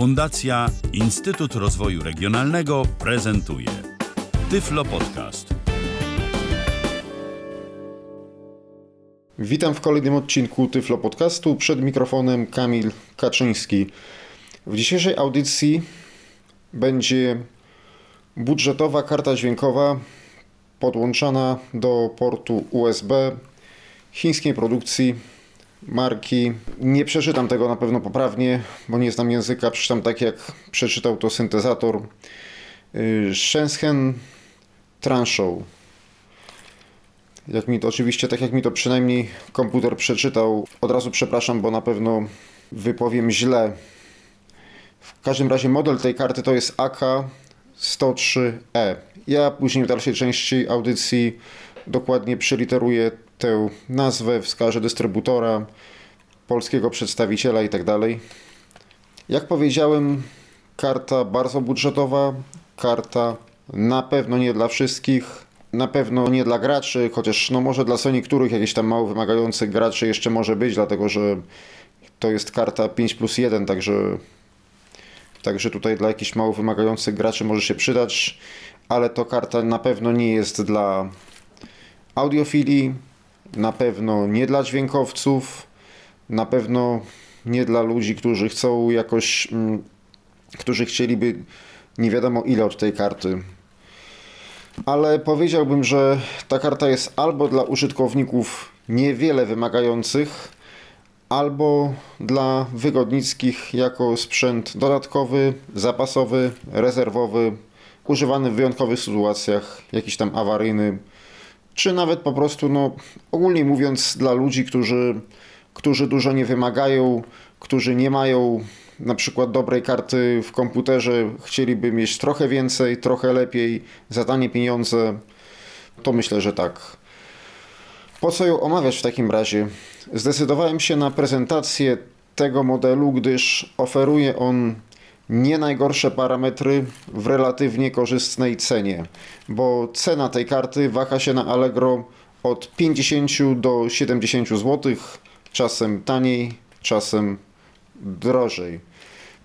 Fundacja Instytut Rozwoju Regionalnego prezentuje Tyflo Podcast. Witam w kolejnym odcinku Tyflo Podcastu. Przed mikrofonem Kamil Kaczyński. W dzisiejszej audycji będzie budżetowa karta dźwiękowa podłączana do portu USB chińskiej produkcji marki. Nie przeczytam tego na pewno poprawnie, bo nie znam języka. Przeczytam tak, jak przeczytał to syntezator. Y, Shenzhen Transhow. Jak mi to oczywiście, tak jak mi to przynajmniej komputer przeczytał, od razu przepraszam, bo na pewno wypowiem źle. W każdym razie model tej karty to jest AK-103E. Ja później w dalszej części audycji dokładnie przyliteruję tę nazwę, wskażę dystrybutora, polskiego przedstawiciela itd. Tak Jak powiedziałem, karta bardzo budżetowa, karta na pewno nie dla wszystkich, na pewno nie dla graczy, chociaż no może dla co niektórych jakichś tam mało wymagających graczy jeszcze może być, dlatego że to jest karta 5 plus 1, także, także tutaj dla jakichś mało wymagających graczy może się przydać, ale to karta na pewno nie jest dla audiofilii, na pewno nie dla dźwiękowców, na pewno nie dla ludzi, którzy chcą jakoś, mm, którzy chcieliby nie wiadomo ile od tej karty. Ale powiedziałbym, że ta karta jest albo dla użytkowników niewiele wymagających, albo dla wygodnickich jako sprzęt dodatkowy, zapasowy, rezerwowy, używany w wyjątkowych sytuacjach, jakiś tam awaryjny, czy nawet po prostu, no, ogólnie mówiąc, dla ludzi, którzy, którzy dużo nie wymagają, którzy nie mają na przykład dobrej karty w komputerze, chcieliby mieć trochę więcej, trochę lepiej, za tanie pieniądze, to myślę, że tak. Po co ją omawiać w takim razie? Zdecydowałem się na prezentację tego modelu, gdyż oferuje on nie najgorsze parametry w relatywnie korzystnej cenie, bo cena tej karty waha się na Allegro od 50 do 70 zł, czasem taniej, czasem drożej.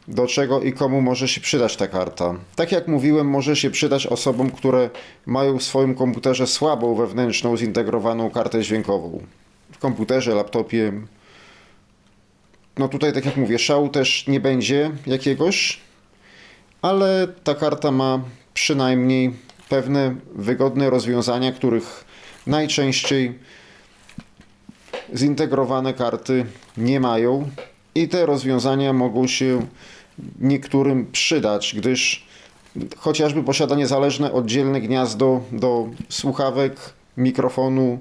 Do czego i komu może się przydać ta karta? Tak jak mówiłem, może się przydać osobom, które mają w swoim komputerze słabą wewnętrzną zintegrowaną kartę dźwiękową. W komputerze, laptopie, no tutaj, tak jak mówię, szału też nie będzie jakiegoś, ale ta karta ma przynajmniej pewne wygodne rozwiązania, których najczęściej zintegrowane karty nie mają i te rozwiązania mogą się niektórym przydać, gdyż chociażby posiada niezależne oddzielne gniazdo do słuchawek, mikrofonu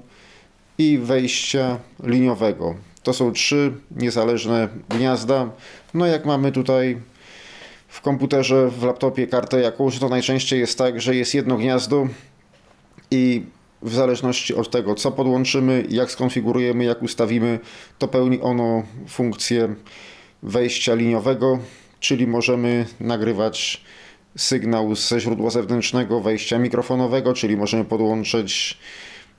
i wejścia liniowego. To są trzy niezależne gniazda. No jak mamy tutaj w komputerze, w laptopie kartę jakąś, to najczęściej jest tak, że jest jedno gniazdo i w zależności od tego, co podłączymy, jak skonfigurujemy, jak ustawimy, to pełni ono funkcję wejścia liniowego, czyli możemy nagrywać sygnał ze źródła zewnętrznego, wejścia mikrofonowego, czyli możemy podłączyć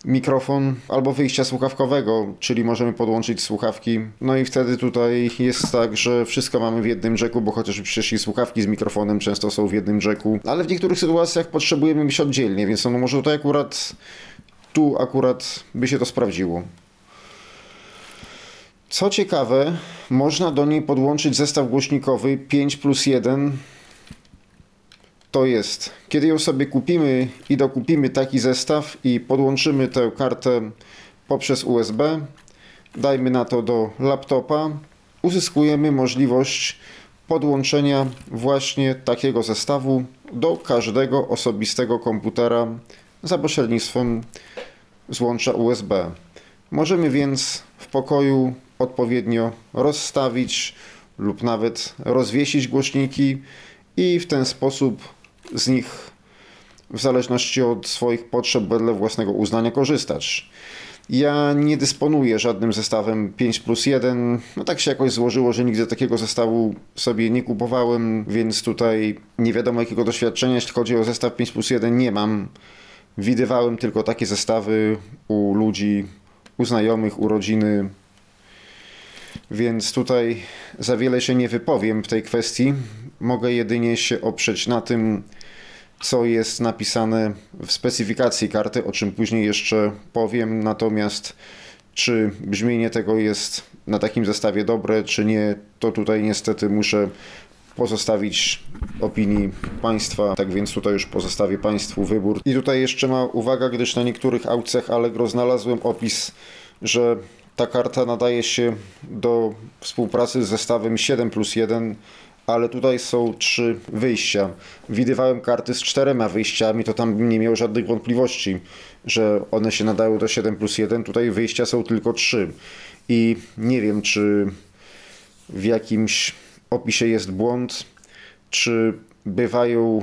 mikrofon albo wyjścia słuchawkowego, czyli możemy podłączyć słuchawki. No i wtedy tutaj jest tak, że wszystko mamy w jednym jacku, bo chociaż przecież słuchawki z mikrofonem często są w jednym jacku, ale w niektórych sytuacjach potrzebujemy mieć oddzielnie, więc no może tutaj akurat tu akurat by się to sprawdziło. Co ciekawe, można do niej podłączyć zestaw głośnikowy 5 plus 1 to jest, kiedy ją sobie kupimy i dokupimy taki zestaw i podłączymy tę kartę poprzez USB, dajmy na to do laptopa, uzyskujemy możliwość podłączenia właśnie takiego zestawu do każdego osobistego komputera za pośrednictwem złącza USB. Możemy więc w pokoju odpowiednio rozstawić lub nawet rozwiesić głośniki i w ten sposób z nich w zależności od swoich potrzeb wedle własnego uznania korzystać. Ja nie dysponuję żadnym zestawem 5 plus 1. No tak się jakoś złożyło, że nigdy takiego zestawu sobie nie kupowałem, więc tutaj nie wiadomo jakiego doświadczenia, jeśli chodzi o zestaw 5 plus 1 nie mam. Widywałem tylko takie zestawy u ludzi, u znajomych, u rodziny, więc tutaj za wiele się nie wypowiem w tej kwestii. mogę jedynie się oprzeć na tym, co jest napisane w specyfikacji karty, o czym później jeszcze powiem. Natomiast czy brzmienie tego jest na takim zestawie dobre, czy nie, to tutaj niestety muszę pozostawić opinii Państwa, tak więc tutaj już pozostawię Państwu wybór. I tutaj jeszcze ma uwaga, gdyż na niektórych aukcjach Allegro znalazłem opis, że ta karta nadaje się do współpracy z zestawem 7 plus 1, ale tutaj są trzy wyjścia. Widywałem karty z czterema wyjściami, to tam bym nie miał żadnych wątpliwości, że one się nadają do 7 plus 1. Tutaj wyjścia są tylko trzy. I nie wiem, czy w jakimś opisie jest błąd, czy bywają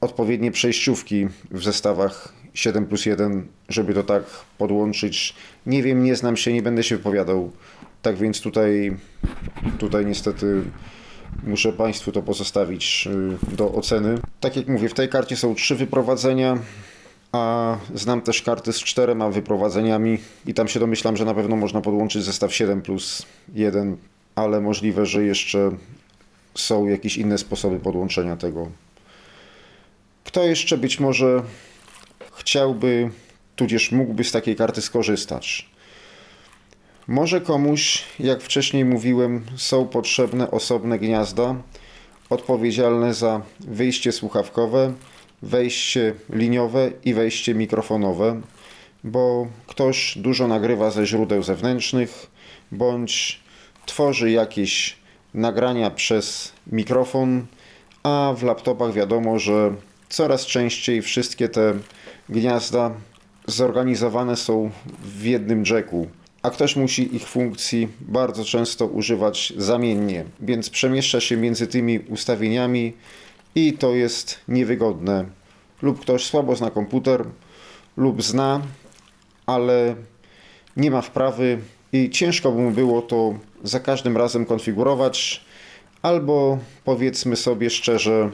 odpowiednie przejściówki w zestawach 7 plus 1, żeby to tak podłączyć. Nie wiem, nie znam się, nie będę się wypowiadał. Tak więc tutaj, tutaj niestety muszę Państwu to pozostawić y, do oceny. Tak jak mówię, w tej karcie są trzy wyprowadzenia, a znam też karty z czterema wyprowadzeniami i tam się domyślam, że na pewno można podłączyć zestaw 7 plus 1, ale możliwe, że jeszcze są jakieś inne sposoby podłączenia tego. Kto jeszcze być może chciałby, tudzież mógłby z takiej karty skorzystać? Może komuś, jak wcześniej mówiłem, są potrzebne osobne gniazda odpowiedzialne za wyjście słuchawkowe, wejście liniowe i wejście mikrofonowe, bo ktoś dużo nagrywa ze źródeł zewnętrznych bądź tworzy jakieś nagrania przez mikrofon, a w laptopach wiadomo, że coraz częściej wszystkie te gniazda zorganizowane są w jednym jacku, a ktoś musi ich funkcji bardzo często używać zamiennie, więc przemieszcza się między tymi ustawieniami i to jest niewygodne. Lub ktoś słabo zna komputer, lub zna, ale nie ma wprawy i ciężko by mu było to za każdym razem konfigurować, albo powiedzmy sobie szczerze,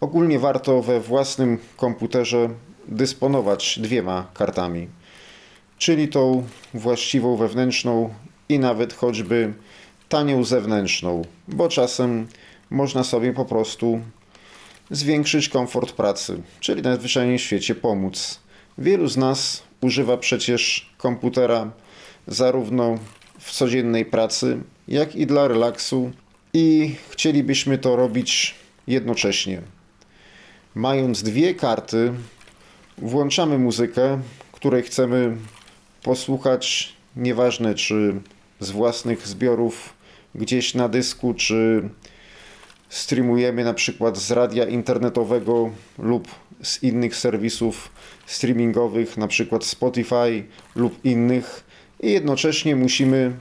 ogólnie warto we własnym komputerze dysponować dwiema kartami, czyli tą właściwą wewnętrzną i nawet choćby tanią zewnętrzną, bo czasem można sobie po prostu zwiększyć komfort pracy, czyli najzwyczajniej w świecie pomóc. Wielu z nas używa przecież komputera zarówno w codziennej pracy, jak i dla relaksu i chcielibyśmy to robić jednocześnie. Mając dwie karty, włączamy muzykę, której chcemy posłuchać, nieważne czy z własnych zbiorów gdzieś na dysku, czy streamujemy na przykład z radia internetowego lub z innych serwisów streamingowych, na przykład Spotify lub innych i jednocześnie musimy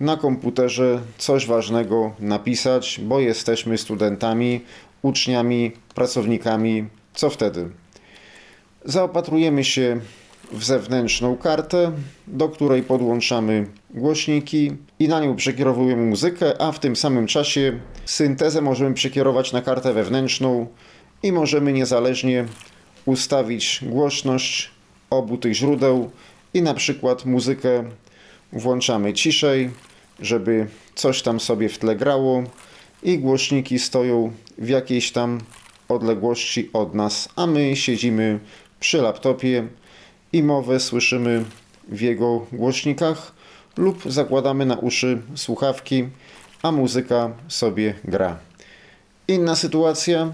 na komputerze coś ważnego napisać, bo jesteśmy studentami, uczniami, pracownikami. Co wtedy? Zaopatrujemy się w zewnętrzną kartę, do której podłączamy głośniki i na nią przekierowujemy muzykę, a w tym samym czasie syntezę możemy przekierować na kartę wewnętrzną i możemy niezależnie ustawić głośność obu tych źródeł i na przykład muzykę włączamy ciszej, żeby coś tam sobie w tle grało i głośniki stoją w jakiejś tam odległości od nas, a my siedzimy przy laptopie i mowę słyszymy w jego głośnikach lub zakładamy na uszy słuchawki, a muzyka sobie gra. Inna sytuacja,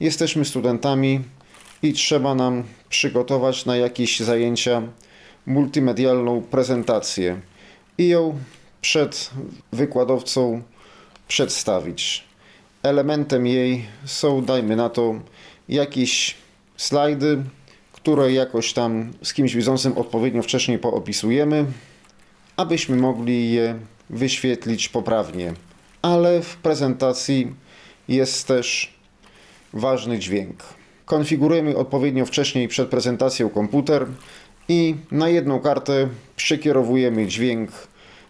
jesteśmy studentami i trzeba nam przygotować na jakieś zajęcia multimedialną prezentację i ją przed wykładowcą przedstawić. Elementem jej są, dajmy na to, jakieś slajdy, które jakoś tam z kimś widzącym odpowiednio wcześniej poopisujemy, abyśmy mogli je wyświetlić poprawnie. Ale w prezentacji jest też ważny dźwięk. Konfigurujemy odpowiednio wcześniej przed prezentacją komputer i na jedną kartę przekierowujemy dźwięk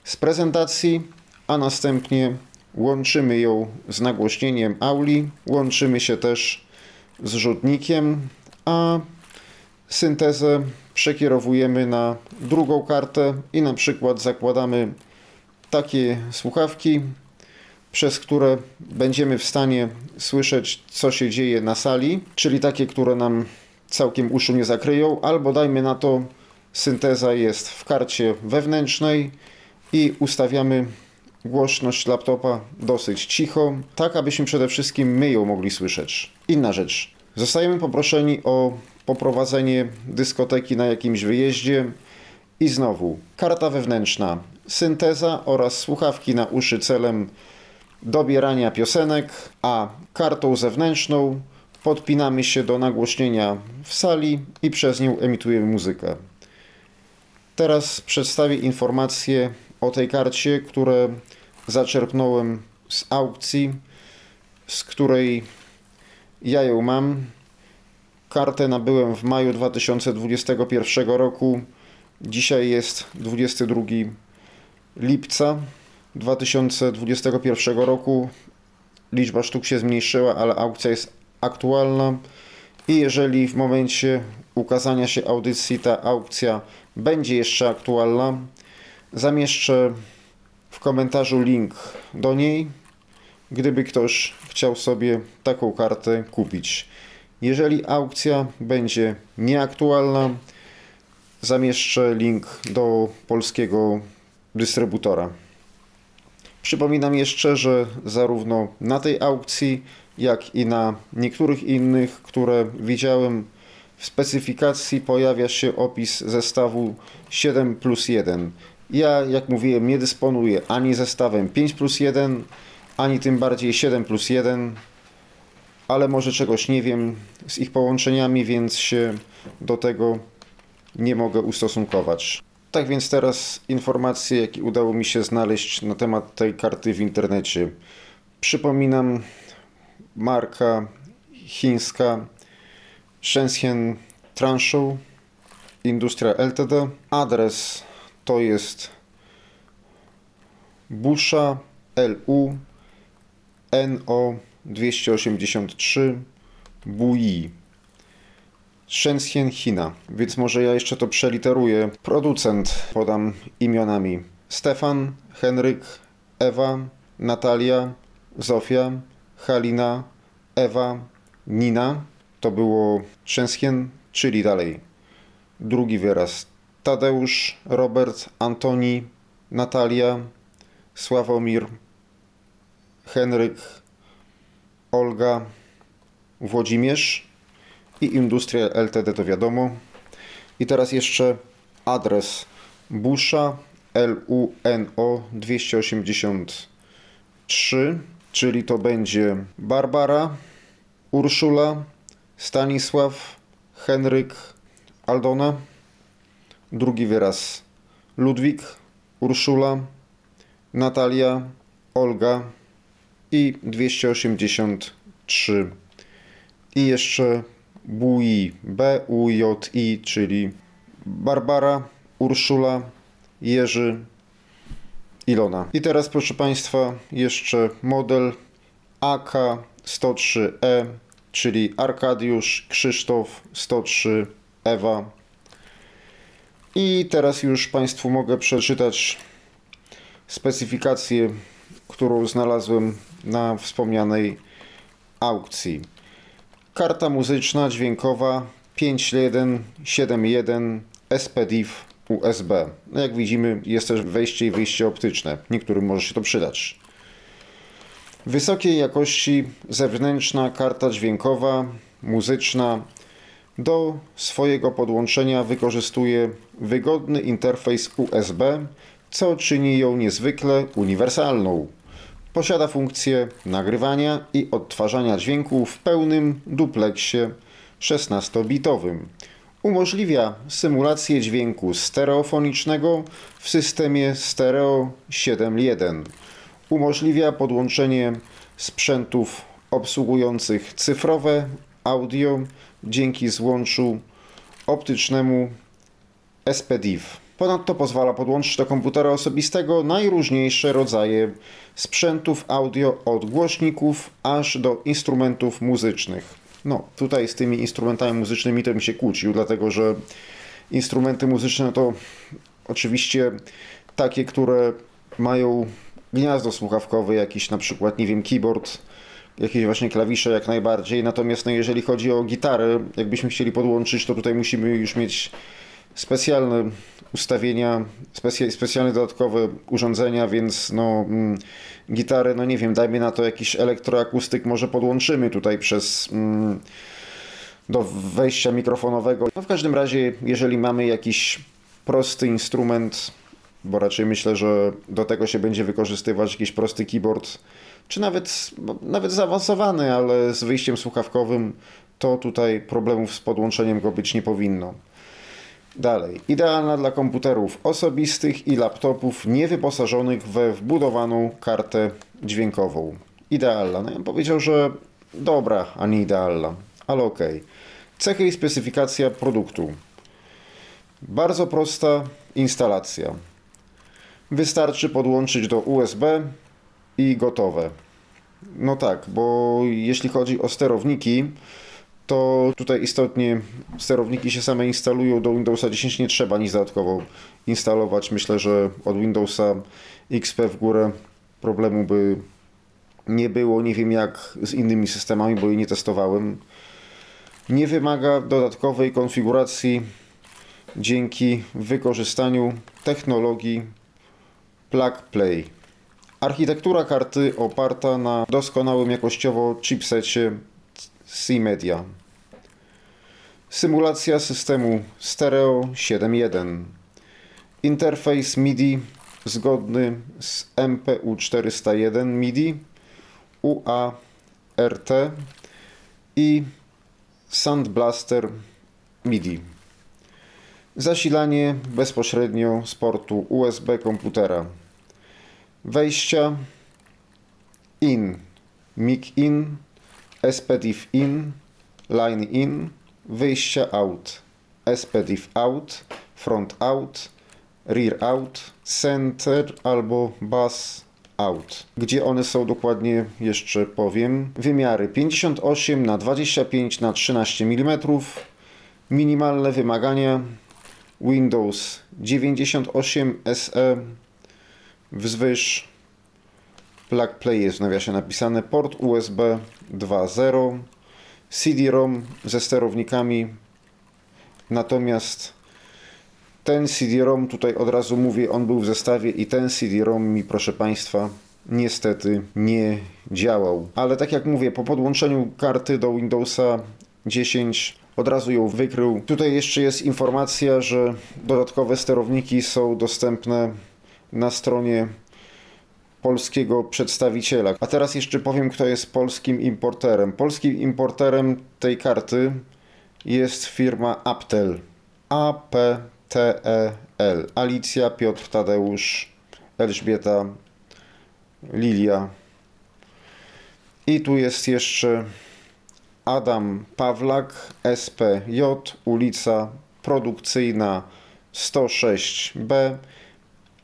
z prezentacji, a następnie łączymy ją z nagłośnieniem auli, łączymy się też z rzutnikiem, a syntezę przekierowujemy na drugą kartę i na przykład zakładamy takie słuchawki, przez które będziemy w stanie słyszeć, co się dzieje na sali, czyli takie, które nam całkiem uszu nie zakryją, albo dajmy na to, synteza jest w karcie wewnętrznej i ustawiamy głośność laptopa dosyć cicho, tak abyśmy przede wszystkim my ją mogli słyszeć. Inna rzecz. Zostajemy poproszeni o poprowadzenie dyskoteki na jakimś wyjeździe i znowu karta wewnętrzna, synteza oraz słuchawki na uszy celem dobierania piosenek, a kartą zewnętrzną podpinamy się do nagłośnienia w sali i przez nią emitujemy muzykę. Teraz przedstawię informacje o tej karcie, które zaczerpnąłem z aukcji, z której ja ją mam. Kartę nabyłem w maju 2021 roku. Dzisiaj jest 22 lipca 2021 roku. Liczba sztuk się zmniejszyła, ale aukcja jest aktualna. I jeżeli w momencie ukazania się audycji ta aukcja będzie jeszcze aktualna, zamieszczę w komentarzu link do niej, gdyby ktoś chciał sobie taką kartę kupić. Jeżeli aukcja będzie nieaktualna, zamieszczę link do polskiego dystrybutora. Przypominam jeszcze, że zarówno na tej aukcji, jak i na niektórych innych, które widziałem w specyfikacji, pojawia się opis zestawu 7 plus 1. Ja, jak mówiłem, nie dysponuję ani zestawem 5 plus 1, ani tym bardziej 7 plus 1, ale może czegoś nie wiem z ich połączeniami, więc się do tego nie mogę ustosunkować. Tak więc teraz informacje, jakie udało mi się znaleźć na temat tej karty w internecie. Przypominam, marka chińska Shenzhen Transhow Industria Ltd. Adres to jest Busha LU NO 283 Bui Shenzhen China. Więc może ja jeszcze to przeliteruję. Producent podam imionami Stefan, Henryk, Ewa, Natalia, Zofia, Halina, Ewa, Nina. To było Shenzhen, czyli dalej. Drugi wyraz Tadeusz, Robert, Antoni, Natalia, Sławomir, Henryk, Olga, Włodzimierz i Industria Ltd. to wiadomo. I teraz jeszcze adres Busza LUNO 283, czyli to będzie Barbara, Urszula, Stanisław, Henryk, Aldona. Drugi wyraz Ludwik, Urszula, Natalia, Olga i 283. I jeszcze Bui, B-U-J-I, czyli Barbara, Urszula, Jerzy, Ilona. I teraz, proszę Państwa, jeszcze model AK-103E, czyli Arkadiusz, Krzysztof, 103, Ewa. I teraz już Państwu mogę przeczytać specyfikację, którą znalazłem na wspomnianej aukcji. Karta muzyczna dźwiękowa 5171 SPDIF USB. Jak widzimy jest też wejście i wyjście optyczne. Niektórym może się to przydać. Wysokiej jakości zewnętrzna karta dźwiękowa, muzyczna. Do swojego podłączenia wykorzystuje wygodny interfejs USB, co czyni ją niezwykle uniwersalną. Posiada funkcję nagrywania i odtwarzania dźwięku w pełnym dupleksie 16-bitowym. Umożliwia symulację dźwięku stereofonicznego w systemie Stereo 7.1. Umożliwia podłączenie sprzętów obsługujących cyfrowe audio dzięki złączu optycznemu SPDIF. Ponadto pozwala podłączyć do komputera osobistego najróżniejsze rodzaje sprzętów audio od głośników aż do instrumentów muzycznych. No, tutaj z tymi instrumentami muzycznymi to bym się kłócił, dlatego że instrumenty muzyczne to oczywiście takie, które mają gniazdo słuchawkowe, jakiś na przykład, nie wiem, keyboard, jakieś właśnie klawisze jak najbardziej. Natomiast no, jeżeli chodzi o gitarę, jakbyśmy chcieli podłączyć, to tutaj musimy już mieć specjalne ustawienia, specjalne dodatkowe urządzenia, więc no mm, gitarę, no nie wiem, dajmy na to jakiś elektroakustyk może podłączymy tutaj przez mm, do wejścia mikrofonowego. No w każdym razie, jeżeli mamy jakiś prosty instrument, bo raczej myślę, że do tego się będzie wykorzystywać jakiś prosty keyboard, czy nawet, nawet zaawansowany, ale z wyjściem słuchawkowym, to tutaj problemów z podłączeniem go być nie powinno. Dalej. Idealna dla komputerów osobistych i laptopów niewyposażonych we wbudowaną kartę dźwiękową. Idealna. No ja bym powiedział, że dobra, a nie idealna, ale okej. Okay. Cechy i specyfikacja produktu. Bardzo prosta instalacja. Wystarczy podłączyć do USB i gotowe. No tak, bo jeśli chodzi o sterowniki, to tutaj istotnie sterowniki się same instalują do Windowsa 10, nie trzeba nic dodatkowo instalować. Myślę, że od Windowsa XP w górę problemu by nie było. Nie wiem jak z innymi systemami, bo jej nie testowałem. Nie wymaga dodatkowej konfiguracji dzięki wykorzystaniu technologii Plug Play. Architektura karty oparta na doskonałym jakościowo chipsecie C-Media. Symulacja systemu Stereo 7.1. Interfejs MIDI zgodny z MPU 401 MIDI, UART i Sound Blaster MIDI. Zasilanie bezpośrednio z portu USB komputera. Wejścia in, mic in, SPDIF in, line in, wyjścia out, SPDIF out, front out, rear out, center albo bus out. Gdzie one są dokładnie jeszcze powiem. Wymiary 58 na 25 na 13 mm. Minimalne wymagania Windows 98 SE wzwyż plug play jest w nawiasie napisane port USB 2.0 CD-ROM ze sterownikami natomiast ten CD-ROM tutaj od razu mówię on był w zestawie i ten CD-ROM mi proszę Państwa niestety nie działał ale tak jak mówię po podłączeniu karty do Windowsa 10 od razu ją wykrył. Tutaj jeszcze jest informacja, że dodatkowe sterowniki są dostępne na stronie polskiego przedstawiciela. A teraz jeszcze powiem, kto jest polskim importerem. Polskim importerem tej karty jest firma Aptel. A-P-T-E-L. Alicja, Piotr, Tadeusz, Elżbieta, Lilia. I tu jest jeszcze Adam Pawlak, SPJ, ulica Produkcyjna 106B,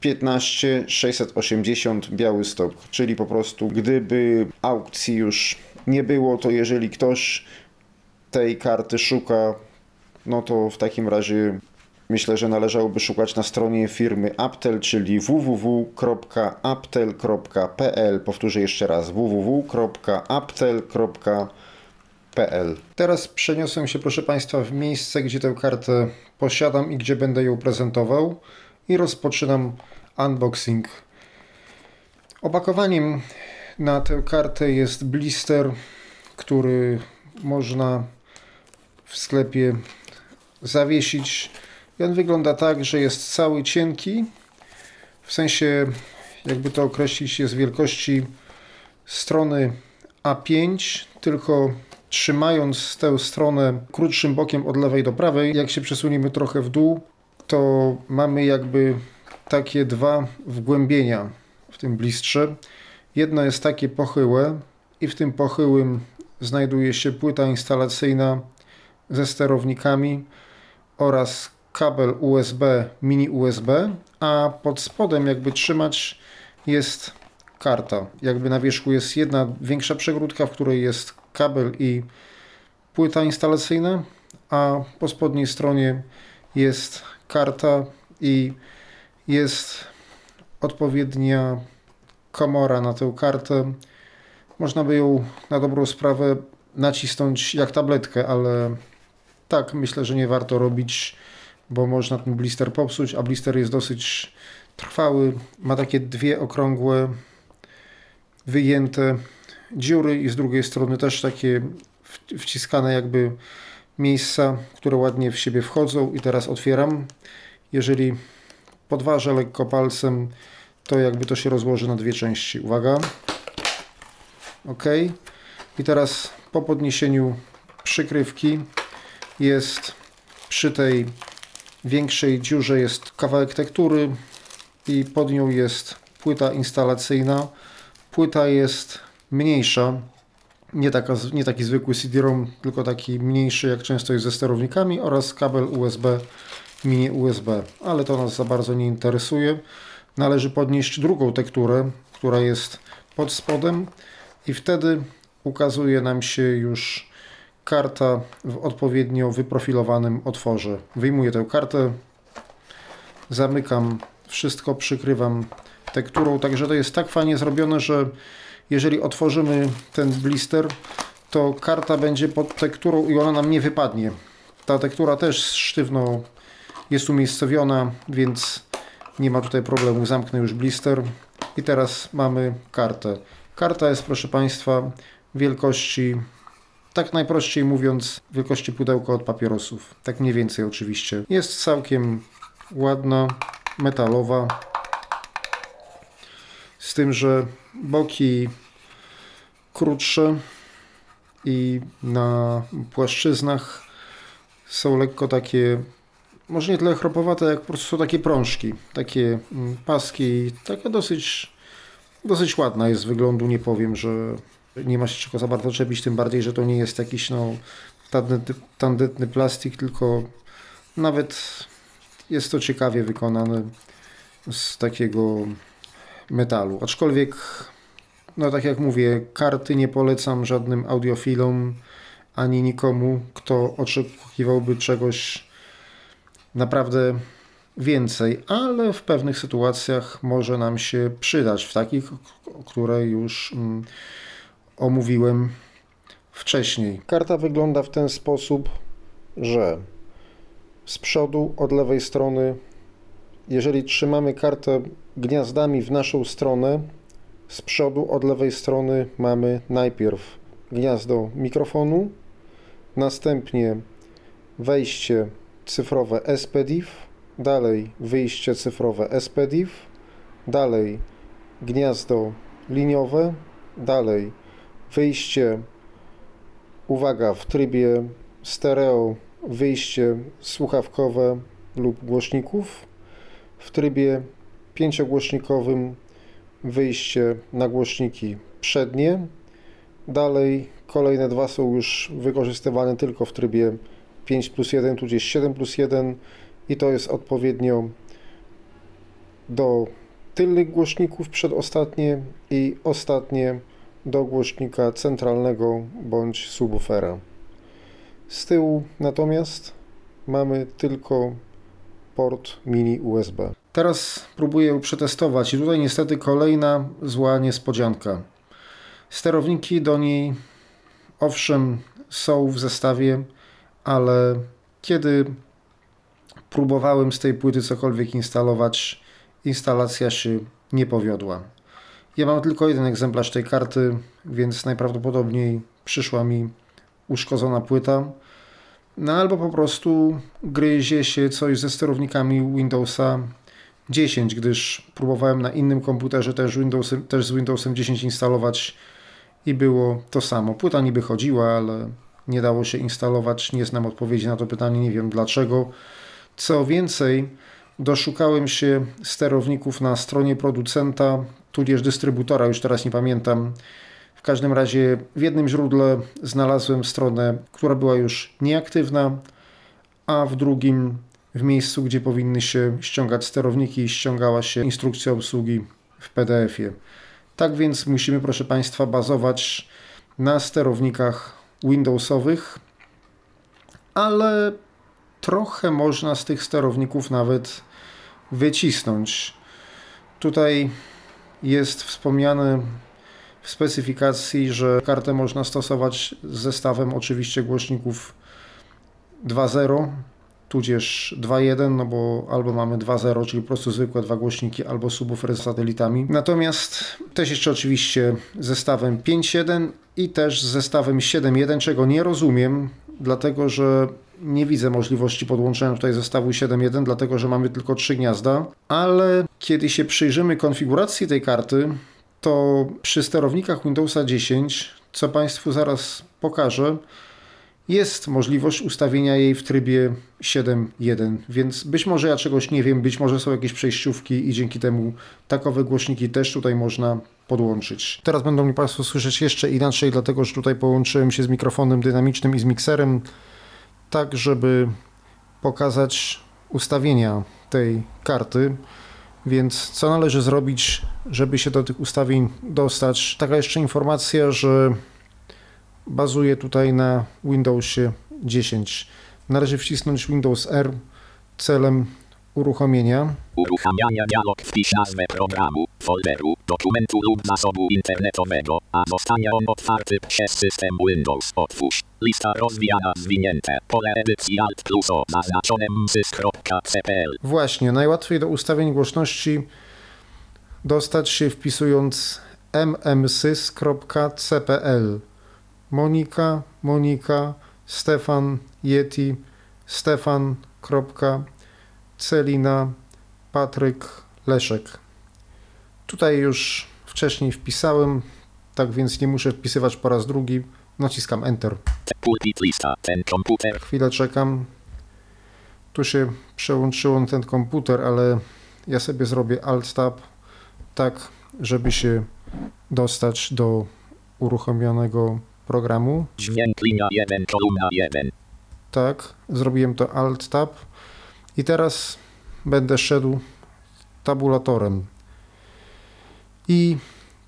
15680 Białystok, czyli po prostu gdyby aukcji już nie było, to jeżeli ktoś tej karty szuka, no to w takim razie myślę, że należałoby szukać na stronie firmy Aptel, czyli www.aptel.pl. Powtórzę jeszcze raz www.aptel.pl Teraz przeniosłem się, proszę Państwa, w miejsce, gdzie tę kartę posiadam i gdzie będę ją prezentował i rozpoczynam unboxing. Opakowaniem na tę kartę jest blister, który można w sklepie zawiesić. I on wygląda tak, że jest cały cienki, w sensie, jakby to określić, jest wielkości strony A5, tylko trzymając tę stronę krótszym bokiem od lewej do prawej, jak się przesuniemy trochę w dół, to mamy jakby takie dwa wgłębienia w tym blistrze. Jedno jest takie pochyłe i w tym pochyłym znajduje się płyta instalacyjna ze sterownikami oraz kabel USB, mini USB, a pod spodem jakby trzymać jest karta. Jakby na wierzchu jest jedna większa przegródka, w której jest kabel i płyta instalacyjna, a po spodniej stronie jest karta i jest odpowiednia komora na tę kartę. Można by ją na dobrą sprawę nacisnąć jak tabletkę, ale tak, myślę, że nie warto robić, bo można ten blister popsuć, a blister jest dosyć trwały. Ma takie dwie okrągłe, wyjęte dziury i z drugiej strony też takie wciskane jakby miejsca, które ładnie w siebie wchodzą i teraz otwieram. Jeżeli podważę lekko palcem, to jakby to się rozłoży na dwie części. Uwaga. Ok. I teraz po podniesieniu przykrywki jest przy tej większej dziurze jest kawałek tektury i pod nią jest płyta instalacyjna. Płyta jest mniejsza, nie, taka, nie taki zwykły CD-ROM, tylko taki mniejszy, jak często jest ze sterownikami oraz kabel USB, mini USB, ale to nas za bardzo nie interesuje. Należy podnieść drugą tekturę, która jest pod spodem. I wtedy ukazuje nam się już karta w odpowiednio wyprofilowanym otworze. Wyjmuję tę kartę, zamykam. Wszystko, przykrywam tekturą, także to jest tak fajnie zrobione, że jeżeli otworzymy ten blister, to karta będzie pod tekturą i ona nam nie wypadnie. Ta tektura też sztywno jest umiejscowiona, więc nie ma tutaj problemu. Zamknę już blister i teraz mamy kartę. Karta jest, proszę Państwa, wielkości, tak najprościej mówiąc, wielkości pudełka od papierosów. Tak mniej więcej oczywiście. Jest całkiem ładna, metalowa. Z tym, że boki krótsze i na płaszczyznach są lekko takie, może nie tyle chropowate, jak po prostu są takie prążki, takie mm, paski, taka dosyć, dosyć ładna jest z wyglądu, nie powiem, że nie ma się czego za bardzo czepić, tym bardziej, że to nie jest jakiś no, tandetny, tandetny plastik, tylko nawet jest to ciekawie wykonane z takiego metalu. Aczkolwiek, no tak jak mówię, karty nie polecam żadnym audiofilom ani nikomu, kto oczekiwałby czegoś naprawdę więcej, ale w pewnych sytuacjach może nam się przydać, w takich, które już mm, omówiłem wcześniej. Karta wygląda w ten sposób, że z przodu od lewej strony, jeżeli trzymamy kartę gniazdami w naszą stronę, z przodu od lewej strony mamy najpierw gniazdo mikrofonu, następnie wejście cyfrowe SPDIF, dalej wyjście cyfrowe SPDIF, dalej gniazdo liniowe, dalej wyjście, uwaga, w trybie stereo, wyjście słuchawkowe lub głośników, w trybie pięciogłośnikowym wyjście na głośniki przednie, dalej kolejne dwa są już wykorzystywane tylko w trybie 5 plus 1, tudzież 7 plus 1 i to jest odpowiednio do tylnych głośników przedostatnie i ostatnie do głośnika centralnego bądź subwoofera. Z tyłu natomiast mamy tylko port mini USB. Teraz próbuję przetestować i tutaj niestety kolejna zła niespodzianka. Sterowniki do niej owszem są w zestawie, ale kiedy próbowałem z tej płyty cokolwiek instalować, instalacja się nie powiodła. Ja mam tylko jeden egzemplarz tej karty, więc najprawdopodobniej przyszła mi uszkodzona płyta. No albo po prostu gryzie się coś ze sterownikami Windowsa 10, gdyż próbowałem na innym komputerze też, Windows, też z Windowsem 10 instalować i było to samo. Płyta niby chodziła, ale nie dało się instalować. Nie znam odpowiedzi na to pytanie, nie wiem dlaczego. Co więcej, doszukałem się sterowników na stronie producenta, tudzież dystrybutora, już teraz nie pamiętam. W każdym razie w jednym źródle znalazłem stronę, która była już nieaktywna, a w drugim w miejscu, gdzie powinny się ściągać sterowniki, ściągała się instrukcja obsługi w PDF-ie. Tak więc musimy, proszę Państwa, bazować na sterownikach Windowsowych, ale trochę można z tych sterowników nawet wycisnąć. Tutaj jest wspomniane specyfikacji, że kartę można stosować z zestawem oczywiście głośników 2.0 tudzież 2.1, no bo albo mamy 2.0, czyli po prostu zwykłe dwa głośniki, albo subwoofer z satelitami. Natomiast też jeszcze oczywiście zestawem 5.1 i też z zestawem 7.1, czego nie rozumiem, dlatego że nie widzę możliwości podłączenia tutaj zestawu 7.1, dlatego że mamy tylko trzy gniazda, ale kiedy się przyjrzymy konfiguracji tej karty, to przy sterownikach Windowsa 10, co Państwu zaraz pokażę, jest możliwość ustawienia jej w trybie 7.1, więc być może ja czegoś nie wiem, być może są jakieś przejściówki i dzięki temu takowe głośniki też tutaj można podłączyć. Teraz będą mi Państwo słyszeć jeszcze inaczej, dlatego że tutaj połączyłem się z mikrofonem dynamicznym i z mikserem, tak żeby pokazać ustawienia tej karty. Więc co należy zrobić, żeby się do tych ustawień dostać? Taka jeszcze informacja, że bazuje tutaj na Windowsie 10. Należy wcisnąć Windows R celem uruchomienia. Uruchamiania dialog wpisz nazwę programu, folderu, dokumentu lub zasobu internetowego, a zostanie on otwarty przez system Windows. Otwórz. Lista rozwijana zwinięte. Pole edycji Alt plus O zaznaczone msys.cpl. Właśnie, najłatwiej do ustawień głośności dostać się wpisując mmsys.cpl. Monika, Monika, Stefan, Yeti, Stefan. Celina, Patryk, Leszek. Tutaj już wcześniej wpisałem, tak więc nie muszę wpisywać po raz drugi. Naciskam Enter. Chwilę czekam. Tu się przełączyło na ten komputer, ale ja sobie zrobię Alt-Tab tak, żeby się dostać do uruchomionego programu. Dźwięk linia 1, kolumna 1. Tak, zrobiłem to Alt-Tab. I teraz będę szedł tabulatorem. I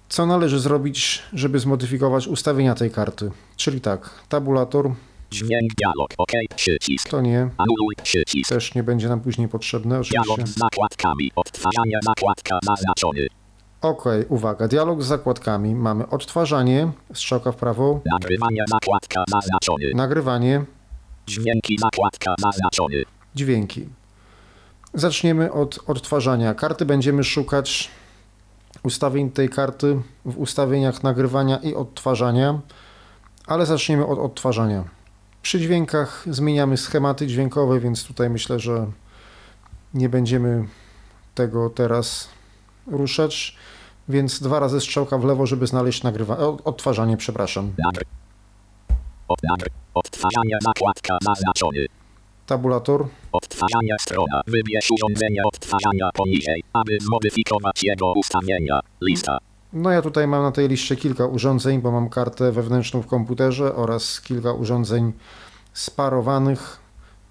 co należy zrobić, żeby zmodyfikować ustawienia tej karty? Czyli tak, tabulator. Dźwięk dialog, OK, przycisk. To nie. Anuluj przycisk. Też nie będzie nam później potrzebne, Dialog oczywiście. z zakładkami. Odtwarzanie zakładka zaznaczony. Ok, uwaga, dialog z zakładkami. Mamy odtwarzanie, strzałka w prawo, Nagrywanie zakładka zaznaczony. nagrywanie, Dźwięki zakładka zaznaczony. dźwięki. Zaczniemy od odtwarzania. Karty będziemy szukać ustawień tej karty w ustawieniach nagrywania i odtwarzania, ale zaczniemy od odtwarzania. Przy dźwiękach zmieniamy schematy dźwiękowe, więc tutaj myślę, że nie będziemy tego teraz ruszać. Więc dwa razy strzałka w lewo, żeby znaleźć nagrywa... o, odtwarzanie, przepraszam. Odtwarzanie zakładka zaznaczony. Tabulator, Odtwarzanie strona. Wybierz urządzenie odtwarzania poniżej, aby zmodyfikować jego ustawienia. Lista. No ja tutaj mam na tej liście kilka urządzeń, bo mam kartę wewnętrzną w komputerze oraz kilka urządzeń sparowanych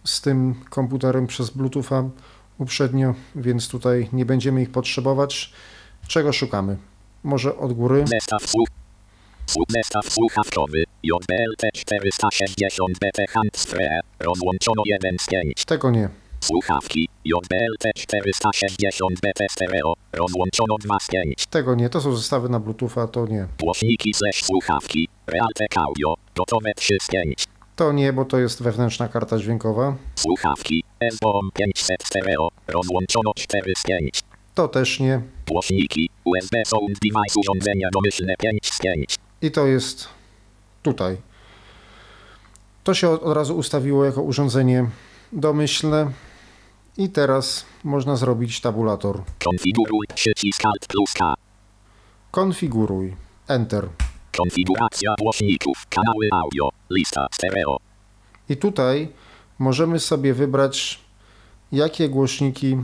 z tym komputerem przez Bluetootha uprzednio, więc tutaj nie będziemy ich potrzebować. Czego szukamy? Może od góry? Zestaw słuch. Słuch zestaw słuchawkowy. JBLT 460 BT Handsfree. Rozłączono 1 z 5. Tego nie. Słuchawki. JBLT 460 BT Stereo. Rozłączono 2 z 5. Tego nie. To są zestawy na Bluetootha, to nie. Głośniki slash słuchawki. Realtek Audio. Gotowe 3 z 5. To nie, bo to jest wewnętrzna karta dźwiękowa. Słuchawki. SBOM 500 Stereo. Rozłączono 4 z 5. To też nie. Głośniki. USB Sound Device urządzenia domyślne 5 z 5. I to jest tutaj. To się od razu ustawiło jako urządzenie domyślne. I teraz można zrobić tabulator. Konfiguruj przycisk Alt plus K. Konfiguruj. Enter. Konfiguracja głośników. Kanały audio. Lista stereo. I tutaj możemy sobie wybrać, jakie głośniki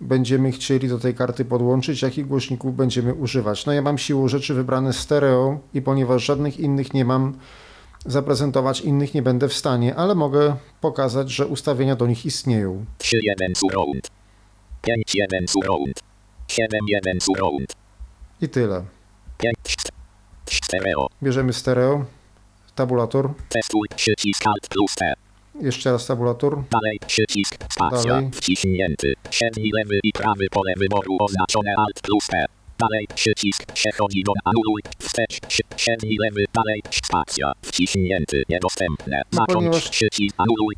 będziemy chcieli do tej karty podłączyć, jakich głośników będziemy używać. No ja mam siłą rzeczy wybrane stereo i ponieważ żadnych innych nie mam, zaprezentować innych nie będę w stanie, ale mogę pokazać, że ustawienia do nich istnieją. 3-1 surround. 5-1 surround. 7-1 surround. I tyle. 5 stereo. Bierzemy stereo, tabulator, Testuj przycisk Alt plus T. jeszcze raz tabulator, Dalej przycisk spacja Dalej. wciśnięty. Przedni lewy i prawy pole wyboru oznaczone Alt plus T. dalej, przycisk, przechodzi do anuluj, wstecz, średni lewy, dalej, spacja, wciśnięty, niedostępne, No, ponieważ- przycisk, anuluj,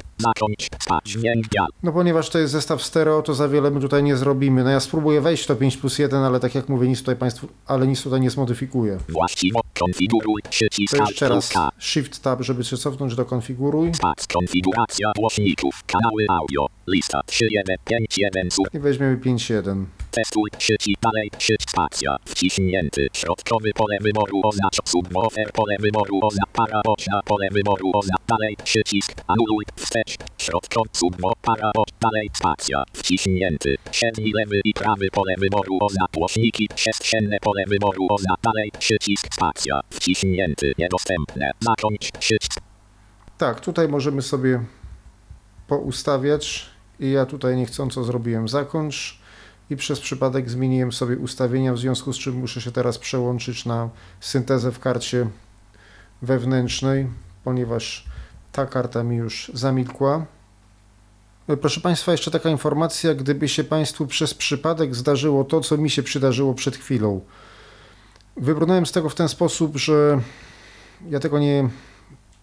spać, dźwięk, dial, No ponieważ to jest zestaw stereo, to za wiele my tutaj nie zrobimy. No ja spróbuję wejść to 5 plus 1, ale tak jak mówię, nic tutaj Państwu, ale nic tutaj nie zmodyfikuję. właściwo, konfiguruj, przycisk, To jeszcze raz Shift Tab, żeby się cofnąć do konfiguruj. Spac, konfiguracja głośników, kanały audio, lista, 3, 1, 5, 1, sur, i weźmiemy 5.1. Testuj, przycisk dalej, przycisk spacja, wciśnięty, środkowy pole wyboru oznacz subwoofer, pole wyboru oznacz para boczna, pole wyboru oznacz dalej, przycisk, anuluj, wstecz, środkowy subwo, para boczna, dalej, spacja, wciśnięty, średni lewy i prawy pole wyboru oznacz głośniki, przestrzenne pole wyboru oznacz dalej, przycisk spacja, wciśnięty, niedostępne, zakończ, przycisk, Tak, tutaj możemy sobie poustawiać i ja tutaj niechcąco zrobiłem zakończ i przez przypadek zmieniłem sobie ustawienia, w związku z czym muszę się teraz przełączyć na syntezę w karcie wewnętrznej, ponieważ ta karta mi już zamilkła. E, Proszę Państwa, jeszcze taka informacja, gdyby się Państwu przez przypadek zdarzyło to, co mi się przydarzyło przed chwilą. Wybrnąłem z tego w ten sposób, że ja tego nie,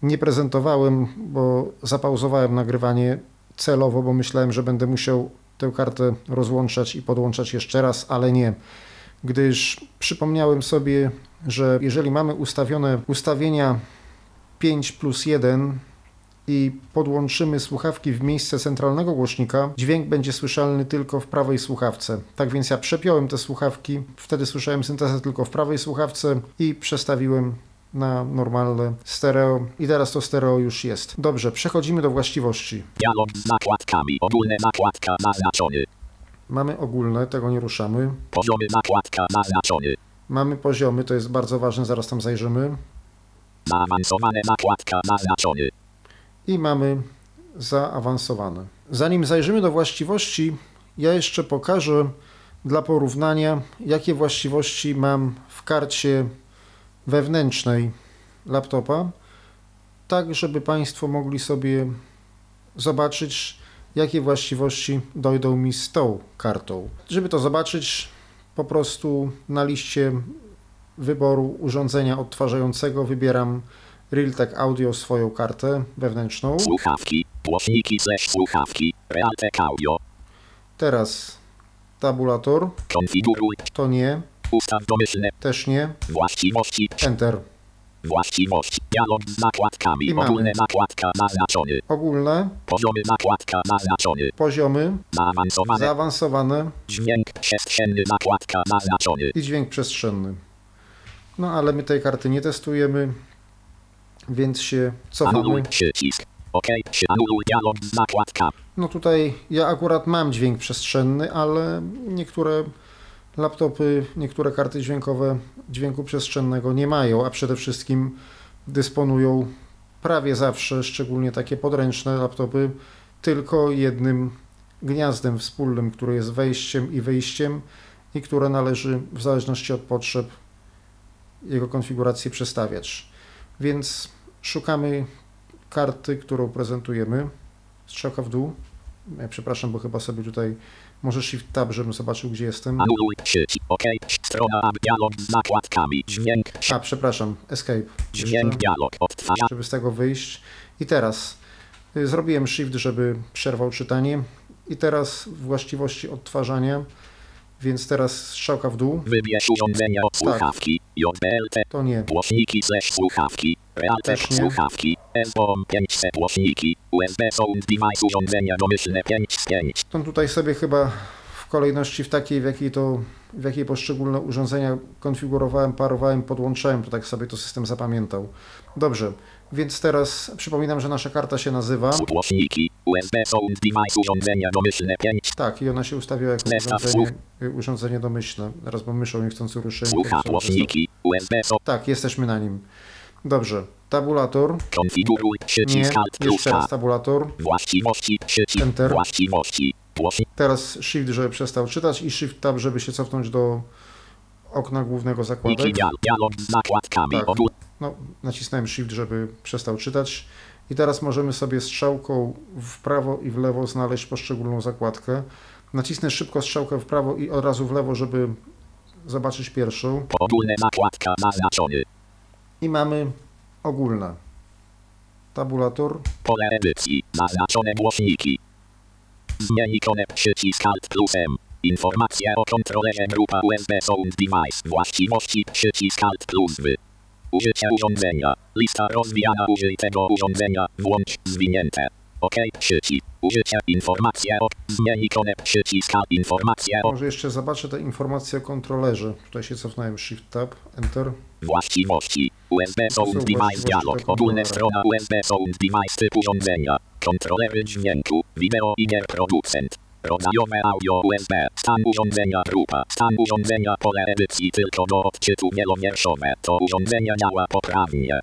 nie prezentowałem, bo zapauzowałem nagrywanie celowo, bo myślałem, że będę musiał tę kartę rozłączać i podłączać jeszcze raz, ale nie. Gdyż przypomniałem sobie, że jeżeli mamy ustawione ustawienia 5 plus 1 i podłączymy słuchawki w miejsce centralnego głośnika, dźwięk będzie słyszalny tylko w prawej słuchawce. Tak więc ja przepiąłem te słuchawki, wtedy słyszałem syntezę tylko w prawej słuchawce i przestawiłem na normalne stereo i teraz to stereo już jest. Dobrze, przechodzimy do właściwości. dialog z zakładkami, ogólne zakładka zaznaczony, Mamy ogólne, tego nie ruszamy. poziomy zakładka zaznaczony, Mamy poziomy, to jest bardzo ważne, zaraz tam zajrzymy. zaawansowane zakładka zaznaczony, I mamy zaawansowane. Zanim zajrzymy do właściwości, ja jeszcze pokażę dla porównania, jakie właściwości mam w karcie wewnętrznej laptopa, tak żeby Państwo mogli sobie zobaczyć, jakie właściwości dojdą mi z tą kartą. Żeby to zobaczyć, po prostu na liście wyboru urządzenia odtwarzającego wybieram Realtek Audio swoją kartę wewnętrzną. słuchawki, głośniki slash słuchawki, Realtek Audio, Teraz tabulator, konfiguruj, to nie, ustaw domyślne, też nie, właściwości, Enter. właściwości, dialog z zakładkami, I mamy. ogólne zakładka zaznaczony, Ogólne, poziomy zakładka zaznaczony, poziomy, zaawansowane, zaawansowane. Dźwięk przestrzenny zakładka zaznaczony, i dźwięk przestrzenny. No ale my tej karty nie testujemy, więc się anuluj cofamy. przycisk, OK, anuluj dialog z zakładka, No tutaj ja akurat mam dźwięk przestrzenny, ale niektóre laptopy, niektóre karty dźwiękowe dźwięku przestrzennego nie mają, a przede wszystkim dysponują prawie zawsze, szczególnie takie podręczne laptopy, tylko jednym gniazdem wspólnym, które jest wejściem i wyjściem i które należy w zależności od potrzeb jego konfiguracji przestawiać. Więc szukamy karty, którą prezentujemy. Strzałka w dół. Ja przepraszam, bo chyba sobie tutaj może Shift Tab, żebym zobaczył, gdzie jestem. OK, strona dialog z zakładkami, dźwięk, A, przepraszam, Escape. dźwięk Jeszcze, dialog, odtwarza, żeby z tego wyjść. I teraz y, zrobiłem Shift, żeby przerwał czytanie. I teraz właściwości odtwarzania, więc teraz strzałka w dół. wybierz urządzenia od słuchawki, JBLT, To nie. Głośniki slash słuchawki, Nie. słuchawki, SOM 500 głośniki, USB Sound Device urządzenia domyślne 5 z 5, To tutaj sobie chyba w kolejności w takiej, w jakiej to, w jakiej poszczególne urządzenia konfigurowałem, parowałem, podłączałem, to tak sobie to system zapamiętał. Dobrze, więc teraz przypominam, że nasza karta się nazywa. głośniki, USB Sound Device urządzenia domyślne 5, Tak, i ona się ustawiła jako Zestaw urządzenie, urządzenie domyślne. Teraz bo myszą niechcący ruszyłem. słucha głośniki, USB Sound, Tak, jesteśmy na nim. Dobrze, tabulator. konfiguruj, przycisk Alt plus tabulator. właściwości, przycisk, Enter. właściwości, Teraz Shift, żeby przestał czytać i Shift Tab, żeby się cofnąć do okna głównego zakładek. dial, dialog z zakładkami, Tak. No, nacisnąłem Shift, żeby przestał czytać. I teraz możemy sobie strzałką w prawo i w lewo znaleźć poszczególną zakładkę. Nacisnę szybko strzałkę w prawo i od razu w lewo, żeby zobaczyć pierwszą Ogólne zakładka zaznaczony. I mamy ogólne. Tabulator, Pole edycji. Zaznaczone głośniki. Zmień ikonę przycisk Alt plus M. Informacje o kontrolerze grupa USB Sound Device. Właściwości przycisk Alt plus W. Użycie urządzenia. Lista rozwijana użytego urządzenia. Włącz zwinięte. OK przycisk. Użycie informacje o zmień ikonę przycisk Alt. Informacje o może jeszcze zobaczę te informacje o kontrolerze. Tutaj się cofnąłem, Shift Tab, Enter. Właściwości. USB Sound Device Dialog. Ogólna strona USB Sound Device typ urządzenia. Kontrolery dźwięku. Wideo i gier producent. Rodzajowe audio USB. Stan urządzenia grupa. Stan urządzenia pole edycji tylko do odczytu wielowierszowe. To urządzenie działa poprawnie.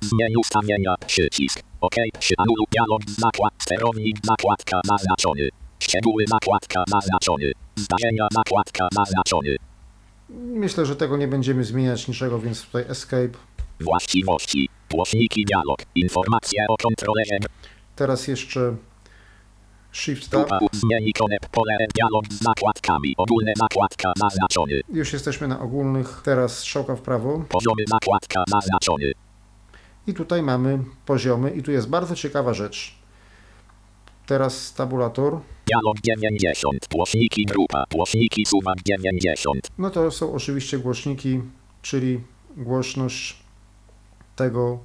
Zmień ustawienia przycisk. OK. Przy anulu dialog zakład sterownik zakładka zaznaczony. Szczegóły zakładka zaznaczony. Zdarzenia zakładka zaznaczony. Myślę, że tego nie będziemy zmieniać niczego, więc tutaj Escape. Właściwości. Głośniki dialog. Informacje o kontrolerze. Teraz jeszcze Shift Tab. Zmień ikonę pole dialog z zakładkami. Ogólne zakładka zaznaczony. Już jesteśmy na ogólnych. Teraz strzałka w prawo. Poziomy zakładka zaznaczony. I tutaj mamy poziomy i tu jest bardzo ciekawa rzecz. Teraz tabulator. Dialog 90. Głośniki grupa. Głośniki suwak 90. No to są oczywiście głośniki, czyli głośność tego,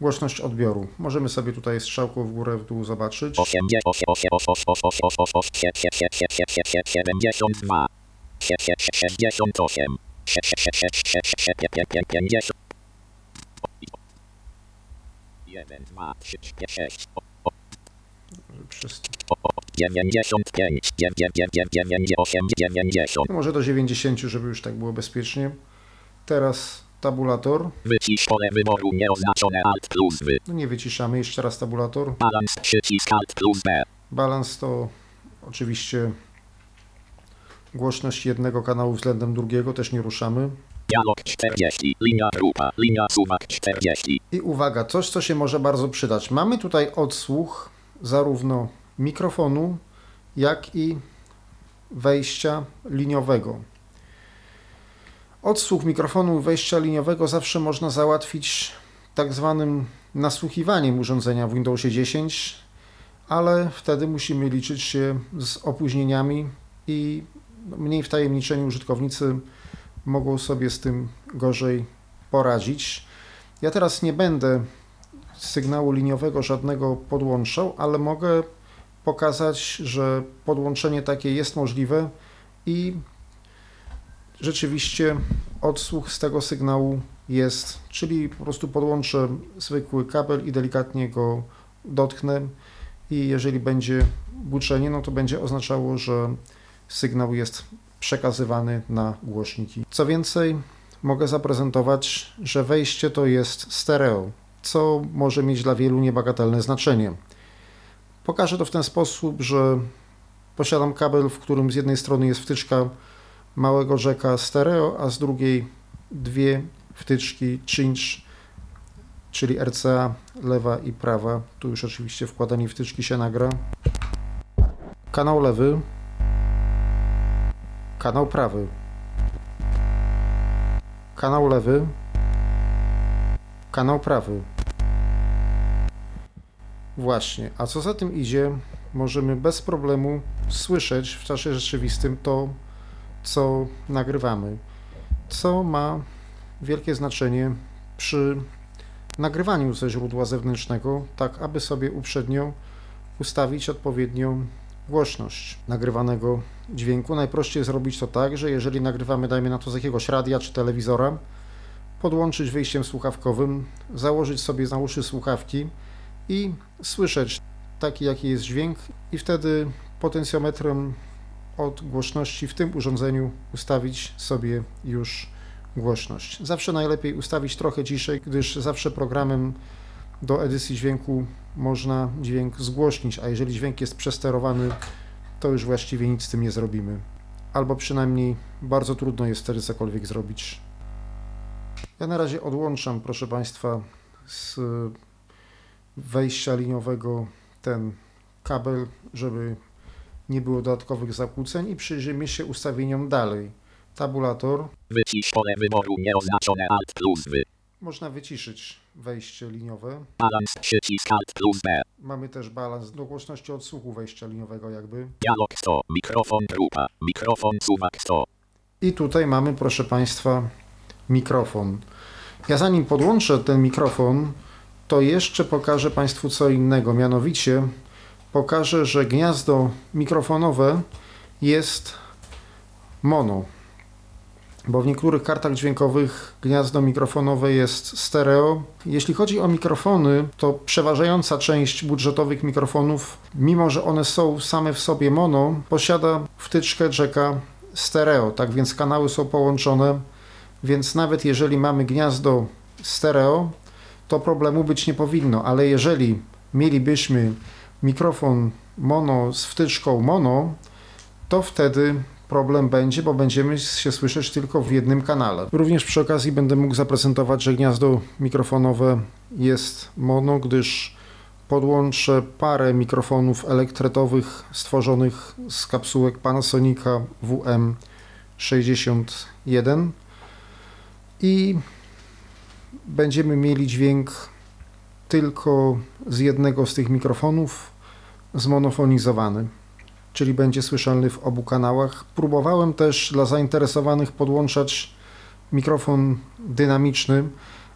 głośność odbioru. Możemy sobie tutaj strzałką w górę, w dół zobaczyć. 72. 68. 50. 1, 2, 3, 4, 6, Przez... 95, 98, 90. Może do 90, żeby już tak było bezpiecznie. Teraz tabulator. Wycisz pole wyboru nieoznaczone Alt plus W. No nie wyciszamy. Jeszcze raz tabulator. Balans przycisk Alt plus B. Balans to oczywiście głośność jednego kanału względem drugiego, też nie ruszamy. Dialog 40. Linia grupa. Linia suwak 40. I uwaga, coś co się może bardzo przydać. Mamy tutaj odsłuch zarówno mikrofonu, jak i wejścia liniowego. Odsłuch mikrofonu wejścia liniowego zawsze można załatwić tak zwanym nasłuchiwaniem urządzenia w Windowsie 10, ale wtedy musimy liczyć się z opóźnieniami i mniej wtajemniczeni użytkownicy mogą sobie z tym gorzej poradzić. Ja teraz nie będę sygnału liniowego żadnego podłączał, ale mogę pokazać, że podłączenie takie jest możliwe i rzeczywiście odsłuch z tego sygnału jest, czyli po prostu podłączę zwykły kabel i delikatnie go dotknę i jeżeli będzie buczenie, no to będzie oznaczało, że sygnał jest przekazywany na głośniki. Co więcej, mogę zaprezentować, że wejście to jest stereo, co może mieć dla wielu niebagatelne znaczenie. Pokażę to w ten sposób, że posiadam kabel, w którym z jednej strony jest wtyczka małego rzeka stereo, a z drugiej dwie wtyczki cinch, czyli RCA lewa i prawa. Tu już oczywiście wkładanie wtyczki się nagra. Kanał lewy, kanał prawy, kanał lewy, kanał prawy. Właśnie, a co za tym idzie, możemy bez problemu słyszeć w czasie rzeczywistym to, co nagrywamy, co ma wielkie znaczenie przy nagrywaniu ze źródła zewnętrznego, tak aby sobie uprzednio ustawić odpowiednią głośność nagrywanego dźwięku. Najprościej zrobić to tak, że jeżeli nagrywamy, dajmy na to z jakiegoś radia czy telewizora, podłączyć wyjściem słuchawkowym, założyć sobie na uszy słuchawki i słyszeć taki, jaki jest dźwięk, i wtedy potencjometrem od głośności w tym urządzeniu ustawić sobie już głośność. Zawsze najlepiej ustawić trochę ciszej, gdyż zawsze programem do edycji dźwięku można dźwięk zgłośnić, a jeżeli dźwięk jest przesterowany, to już właściwie nic z tym nie zrobimy. Albo przynajmniej bardzo trudno jest wtedy cokolwiek zrobić. Ja na razie odłączam, proszę Państwa, z wejścia liniowego ten kabel, żeby nie było dodatkowych zakłóceń i przyjrzymy się ustawieniom dalej. tabulator. Wycisz pole wyboru nieoznaczone Alt plus wy. Można wyciszyć wejście liniowe. Balans przycisk Alt plus B. Mamy też balans do głośności odsłuchu wejścia liniowego jakby. Dialog 100. Mikrofon grupa. Mikrofon suwak 100. I tutaj mamy, proszę Państwa, mikrofon. Ja zanim podłączę ten mikrofon, to jeszcze pokażę Państwu co innego. Mianowicie pokażę, że gniazdo mikrofonowe jest mono. Bo w niektórych kartach dźwiękowych gniazdo mikrofonowe jest stereo. Jeśli chodzi o mikrofony, to przeważająca część budżetowych mikrofonów, mimo że one są same w sobie mono, posiada wtyczkę jacka stereo, tak więc kanały są połączone, więc nawet jeżeli mamy gniazdo stereo, to problemu być nie powinno, ale jeżeli mielibyśmy mikrofon mono z wtyczką mono, to wtedy problem będzie, bo będziemy się słyszeć tylko w jednym kanale. Również przy okazji będę mógł zaprezentować, że gniazdo mikrofonowe jest mono, gdyż podłączę parę mikrofonów elektretowych stworzonych z kapsułek Panasonica WM61 i będziemy mieli dźwięk tylko z jednego z tych mikrofonów zmonofonizowany, czyli będzie słyszalny w obu kanałach. Próbowałem też dla zainteresowanych podłączać mikrofon dynamiczny,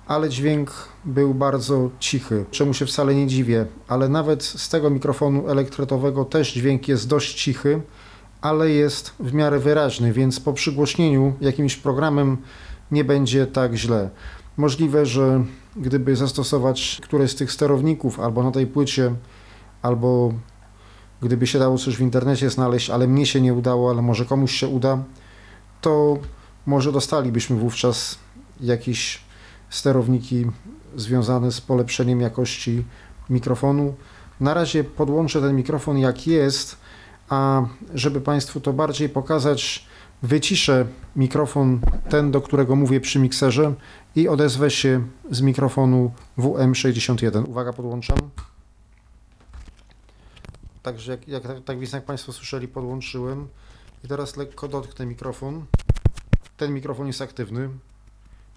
ale dźwięk był bardzo cichy, czemu się wcale nie dziwię, ale nawet z tego mikrofonu elektretowego też dźwięk jest dość cichy, ale jest w miarę wyraźny, więc po przygłośnieniu jakimś programem nie będzie tak źle. Możliwe, że gdyby zastosować któreś z tych sterowników albo na tej płycie, albo gdyby się dało coś w internecie znaleźć, ale mnie się nie udało, ale może komuś się uda, to może dostalibyśmy wówczas jakieś sterowniki związane z polepszeniem jakości mikrofonu. Na razie podłączę ten mikrofon jak jest, a żeby Państwu to bardziej pokazać, wyciszę mikrofon, ten do którego mówię przy mikserze i odezwę się z mikrofonu WM61. Uwaga, podłączam. Także jak, jak, tak więc jak Państwo słyszeli, podłączyłem i teraz lekko dotknę mikrofon. Ten mikrofon jest aktywny,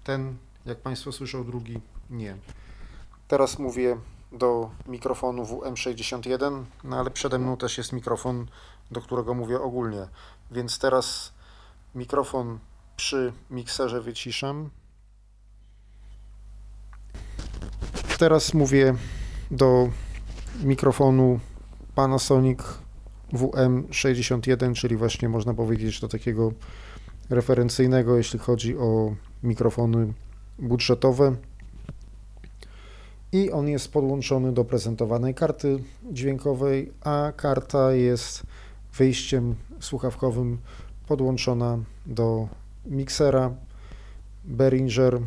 ten, jak Państwo słyszą, drugi nie. Teraz mówię do mikrofonu WM61, no ale przede mną też jest mikrofon, do którego mówię ogólnie. Więc teraz mikrofon przy mikserze wyciszam. Teraz mówię do mikrofonu Panasonic WM61, czyli właśnie można powiedzieć do takiego referencyjnego, jeśli chodzi o mikrofony budżetowe. I on jest podłączony do prezentowanej karty dźwiękowej, a karta jest wyjściem słuchawkowym podłączona do miksera Behringer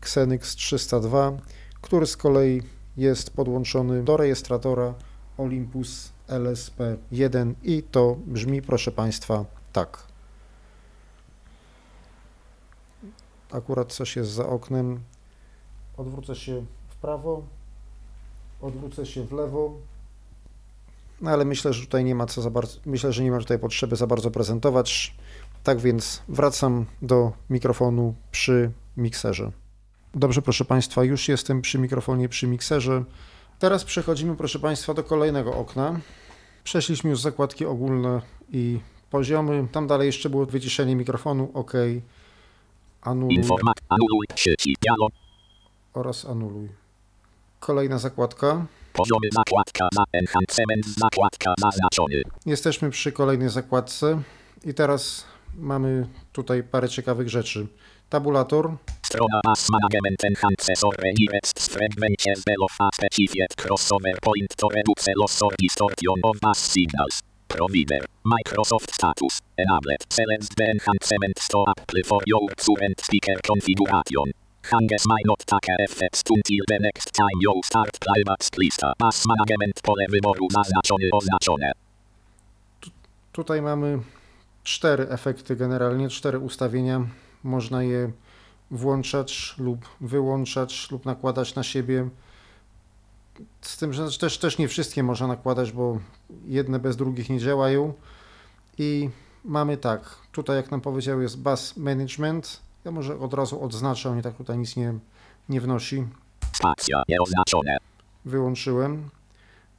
Xenix 302, który z kolei jest podłączony do rejestratora Olympus LSP1 i to brzmi, proszę Państwa, tak. Akurat coś jest za oknem. Odwrócę się w prawo, odwrócę się w lewo. No ale myślę, że tutaj nie ma co za bardzo, myślę, że nie ma tutaj potrzeby za bardzo prezentować. Tak więc wracam do mikrofonu przy mikserze. Dobrze, proszę Państwa, już jestem przy mikrofonie przy mikserze. Teraz przechodzimy, proszę Państwa, do kolejnego okna. Przeszliśmy już zakładki ogólne i poziomy. Tam dalej jeszcze było wyciszenie mikrofonu. OK. Anuluj Informat. Anuluj. Sieci. Dialog. oraz anuluj. Kolejna zakładka. Poziomy zakładka za enhancement zakładka zaznaczony. Jesteśmy przy kolejnej zakładce i teraz mamy tutaj parę ciekawych rzeczy. Tabulator, Strona Mass Management Enhancer Redirect Frequencies Below A Specified Crossover Point to Reduce Loss or Distortion of Mass Signals. Provider. Microsoft Status. Enabled. Select the enhancement to Apple for your current speaker configuration. Hanges may not take effect until the next time you start playback lista. Mass Management pole wyboru zaznaczone oznaczone. Tutaj mamy cztery efekty generalnie, cztery ustawienia. Można je włączać lub wyłączać lub nakładać na siebie. Z tym, że też, też nie wszystkie można nakładać, bo jedne bez drugich nie działają. I mamy tak, tutaj jak nam powiedział jest bus management. Ja może od razu odznaczę, on i tak tutaj nic nie, nie wnosi. Spacja nieoznaczone. Wyłączyłem.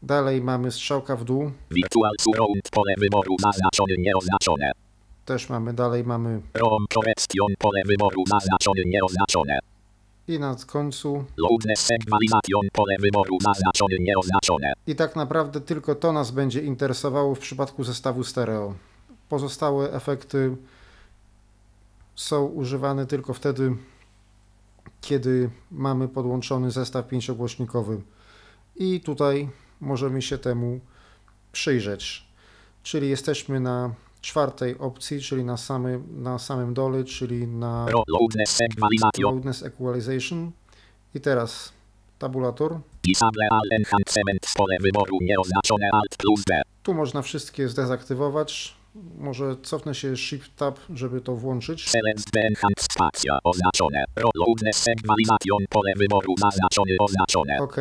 Dalej mamy strzałka w dół. Virtual surround pole wyboru zaznaczone nieoznaczone. Też mamy, dalej mamy pole wyboru zaznaczone nieoznaczone. i na końcu. Pole wyboru zaznaczone nieoznaczone. I tak naprawdę tylko to nas będzie interesowało w przypadku zestawu stereo. Pozostałe efekty są używane tylko wtedy, kiedy mamy podłączony zestaw pięciogłośnikowy. I tutaj możemy się temu przyjrzeć. Czyli jesteśmy na czwartej opcji, czyli na samym, na samym dole, czyli na loudness equalization. Loudness Equalization. I teraz tabulator. Disable all enhancement pole wyboru nieoznaczone Alt plus D. Tu można wszystkie zdezaktywować. Może cofnę się Shift Tab, żeby to włączyć. Select the enhanced spacja oznaczone. Loudness equalization pole wyboru zaznaczone oznaczone. OK.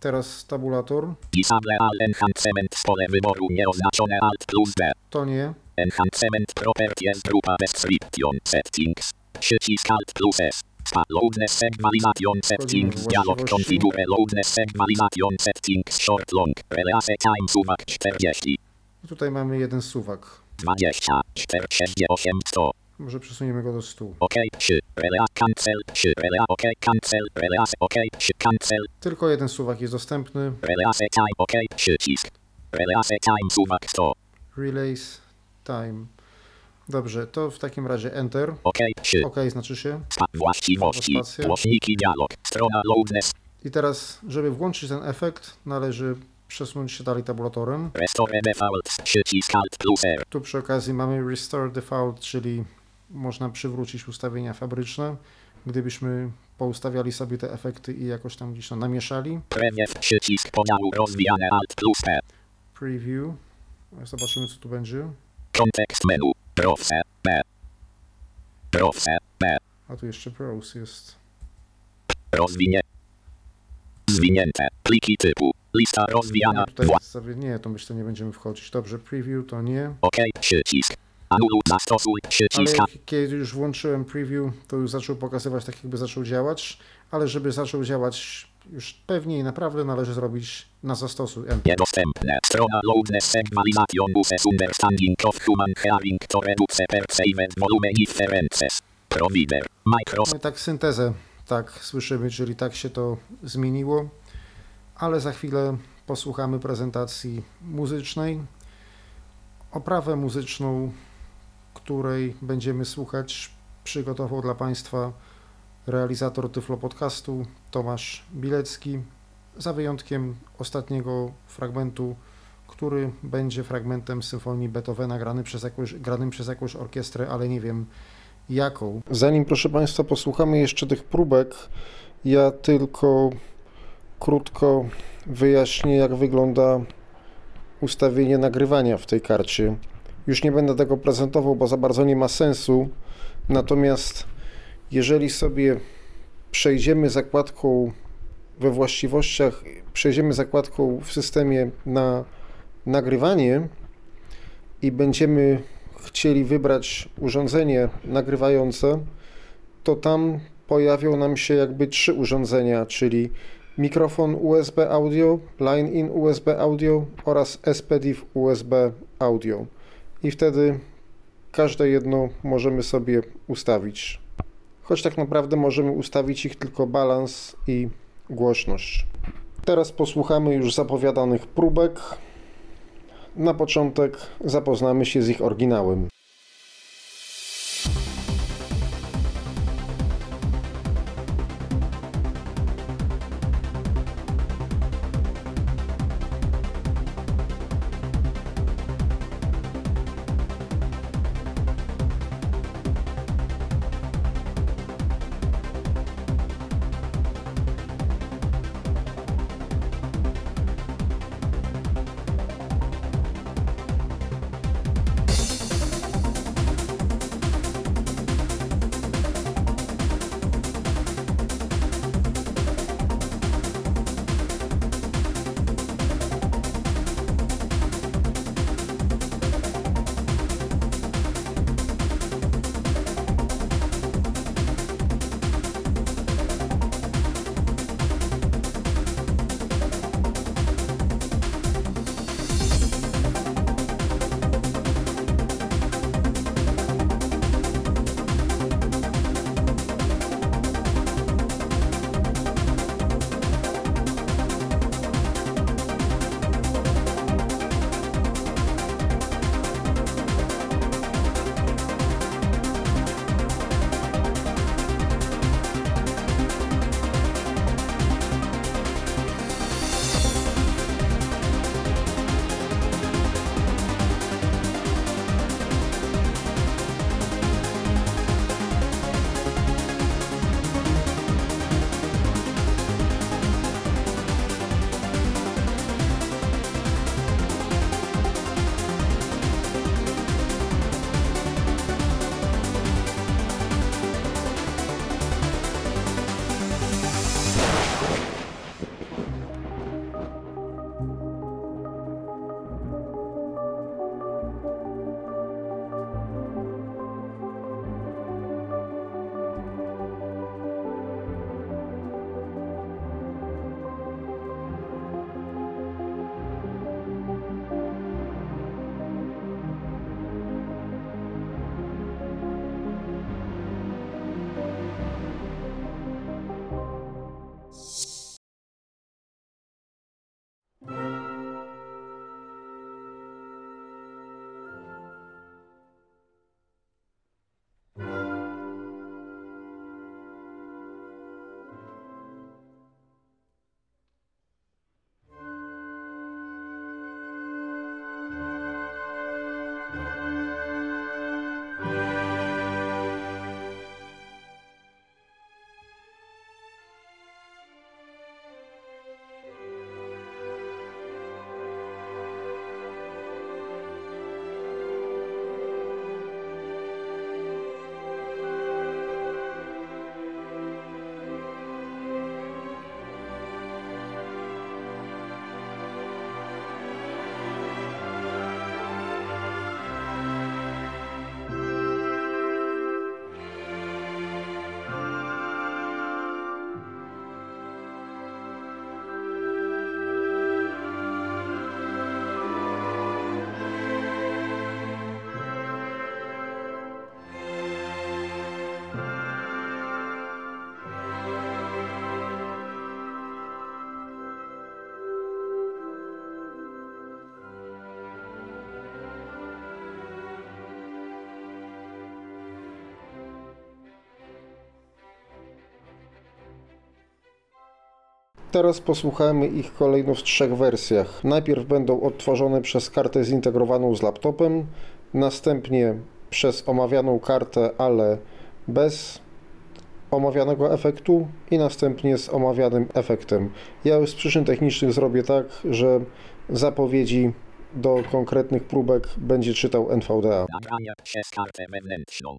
Teraz tabulator. Disable all enhancement pole wyboru nieoznaczone Alt plus D. To nie. Enhancement properties grupa description settings. Przycisk Alt plus S. Spa loudness equalization settings dialog configure loudness equalization settings short long. Release time suwak 40. I tutaj mamy jeden suwak. 20. 468 100. Może przesuniemy go do 100. OK 3. Relea cancel 3. Relea OK cancel. Release OK 3 cancel. Tylko jeden suwak jest dostępny. Release time OK przycisk. Release time suwak 100. Relays Time. Dobrze, to w takim razie Enter. OK 3. OK znaczy się. Właściwości. Głośniki dialog. Strona loudness. I teraz, żeby włączyć ten efekt, należy przesunąć się dalej tabulatorem. Restore default. Przycisk Alt plus R. Tu przy okazji mamy Restore Default, czyli można przywrócić ustawienia fabryczne. Gdybyśmy poustawiali sobie te efekty i jakoś tam gdzieś to namieszali. Preview. Przycisk podziału rozwijane Alt plus P. Preview. Zobaczymy, co tu będzie. Kontekst menu. Browse. B. Browse. B. A tu jeszcze Browse jest. Rozwinie. Zwinięte. Pliki typu. Lista rozwijana. Nie, sobie nie, to myślę, nie będziemy wchodzić. Dobrze, preview to nie. OK. Przycisk. Anuluj. Zastosuj. Ale Przycisk. jak, kiedy już włączyłem preview, to już zaczął pokazywać tak, jakby zaczął działać. Ale żeby zaczął działać już pewniej naprawdę należy zrobić na zastosuj Enter. Niedostępne. Strona loudness equalization uses understanding of human hearing to reduce perceived volume differences. Provider. Microsoft. I tak syntezę tak słyszymy, czyli tak się to zmieniło. Ale za chwilę posłuchamy prezentacji muzycznej. Oprawę muzyczną, której będziemy słuchać, przygotował dla Państwa realizator Tyflo Podcastu Tomasz Bilecki, za wyjątkiem ostatniego fragmentu, który będzie fragmentem symfonii Beethovena grany przez jakąś, granym przez jakąś orkiestrę, ale nie wiem jaką. Zanim, proszę Państwa, posłuchamy jeszcze tych próbek, ja tylko krótko wyjaśnię, jak wygląda ustawienie nagrywania w tej karcie. Już nie będę tego prezentował, bo za bardzo nie ma sensu. Natomiast jeżeli sobie przejdziemy zakładką we właściwościach, przejdziemy zakładką w systemie na nagrywanie i będziemy chcieli wybrać urządzenie nagrywające, to tam pojawią nam się jakby trzy urządzenia, czyli mikrofon USB audio, line in USB audio oraz SPDIF USB audio. I wtedy każde jedno możemy sobie ustawić. Choć tak naprawdę możemy ustawić ich tylko balans i głośność. Teraz posłuchamy już zapowiadanych próbek. Na początek zapoznamy się z ich oryginałem. Teraz posłuchamy ich kolejno w trzech wersjach. Najpierw będą odtworzone przez kartę zintegrowaną z laptopem, następnie przez omawianą kartę, ale bez omawianego efektu i następnie z omawianym efektem. Ja już z przyczyn technicznych zrobię tak, że zapowiedzi do konkretnych próbek będzie czytał NVDA. Nagranie przez kartę wewnętrzną.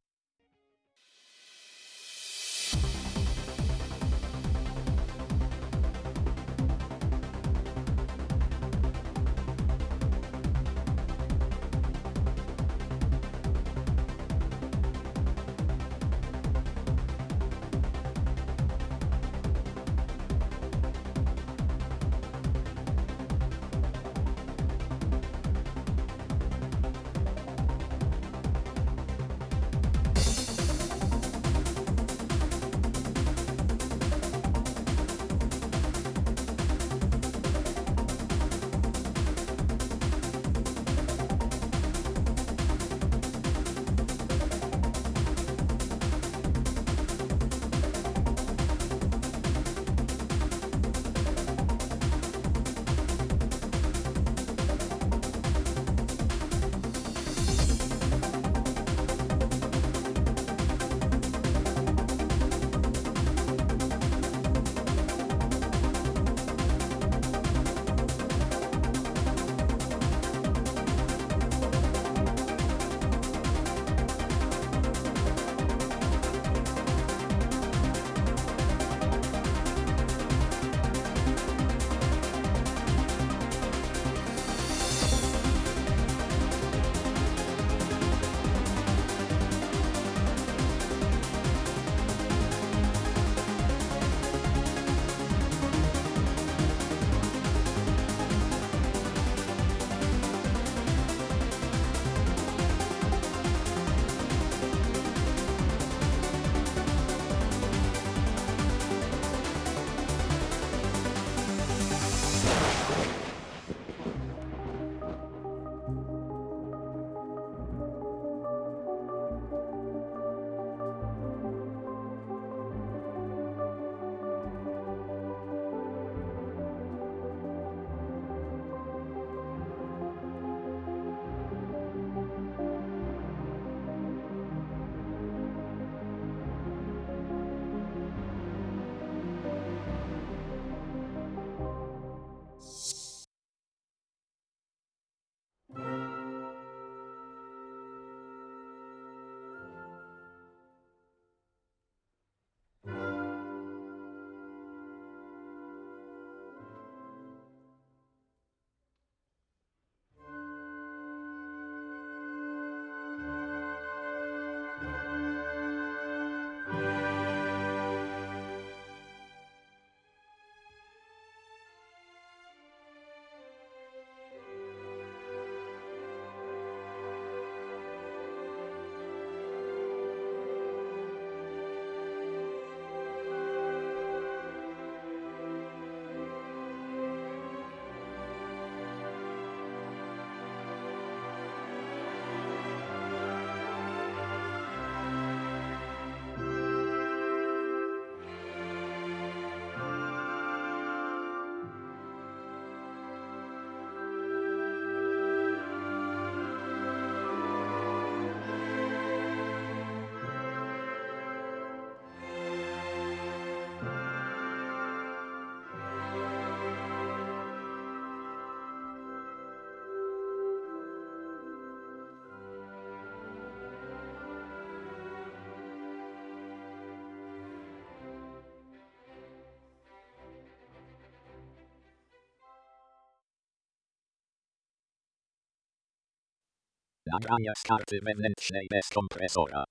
Nagranie z karty wewnętrznej bez kompresora.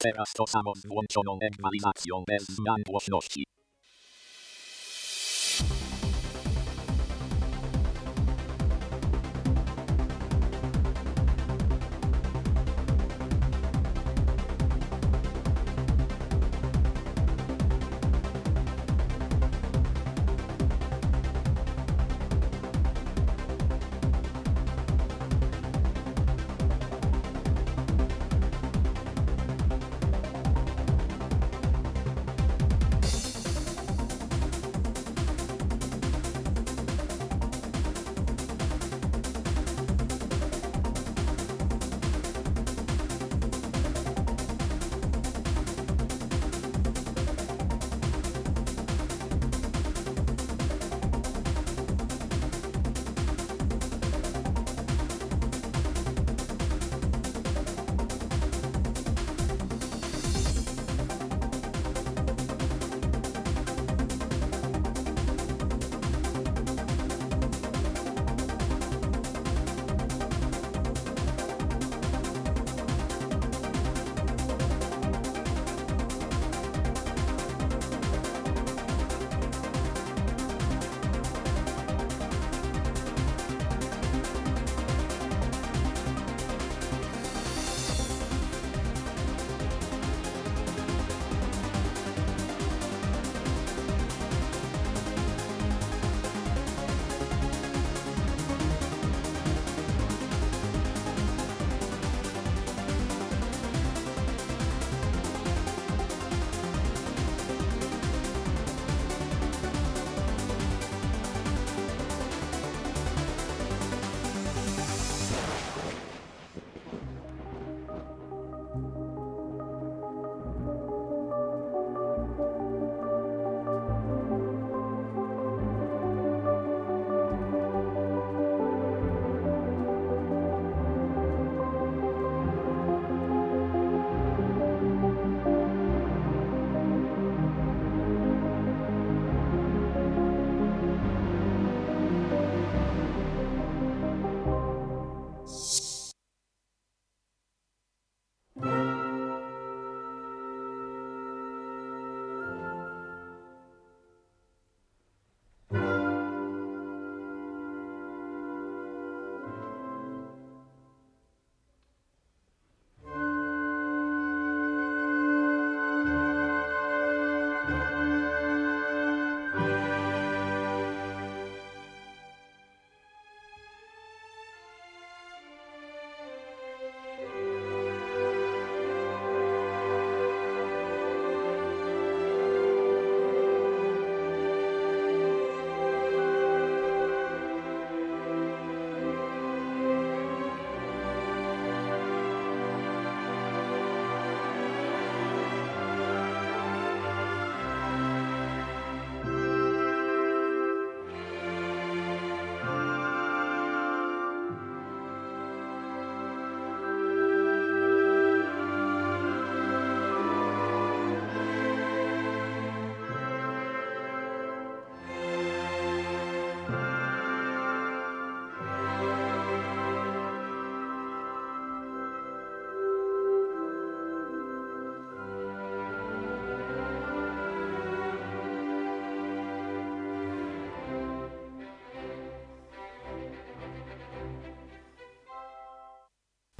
Teraz to samo z włączoną ekwalizacją bez zmian głośności.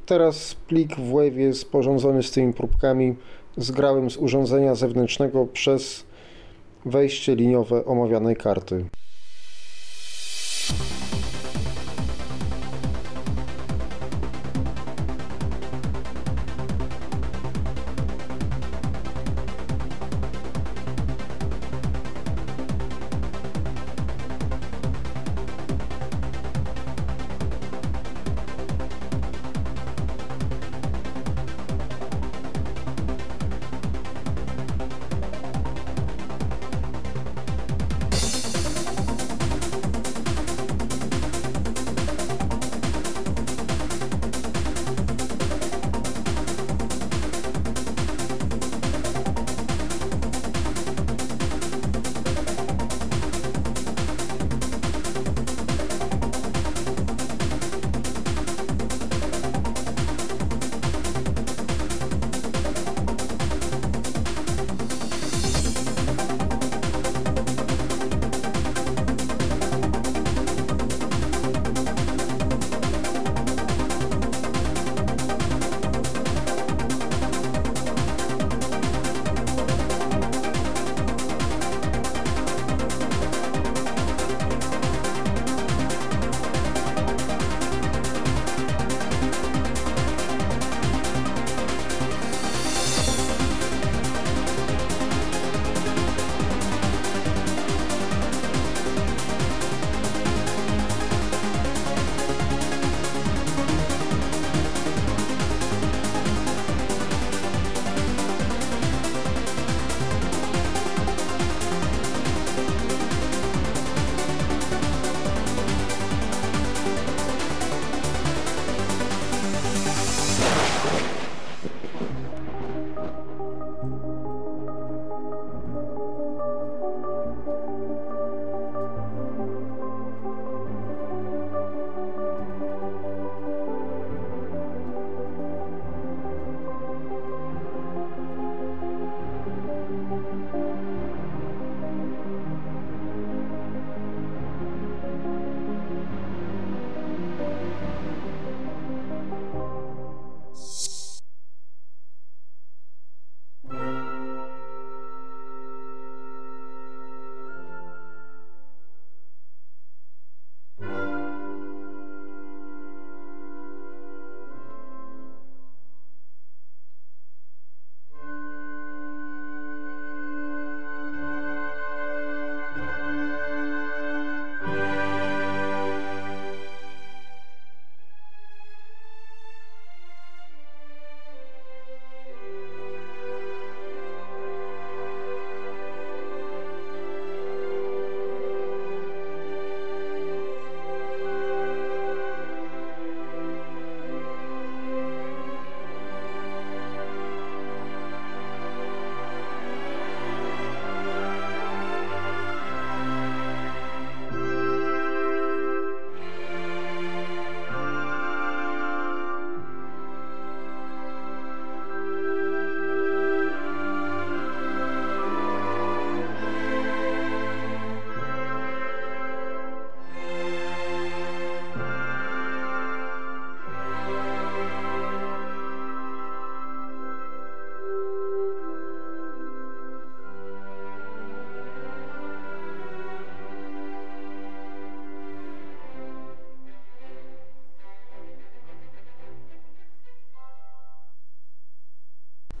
Teraz plik w Wave sporządzony z tymi próbkami zgrałem z urządzenia zewnętrznego przez wejście liniowe omawianej karty.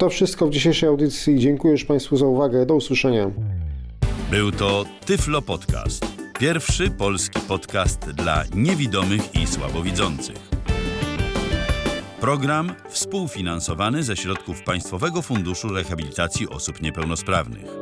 Wszystko w dzisiejszej audycji. Dziękuję już Państwu za uwagę. Do usłyszenia. Był to Tyflo Podcast. Pierwszy polski podcast dla niewidomych i słabowidzących. Program współfinansowany ze środków Państwowego Funduszu Rehabilitacji Osób Niepełnosprawnych.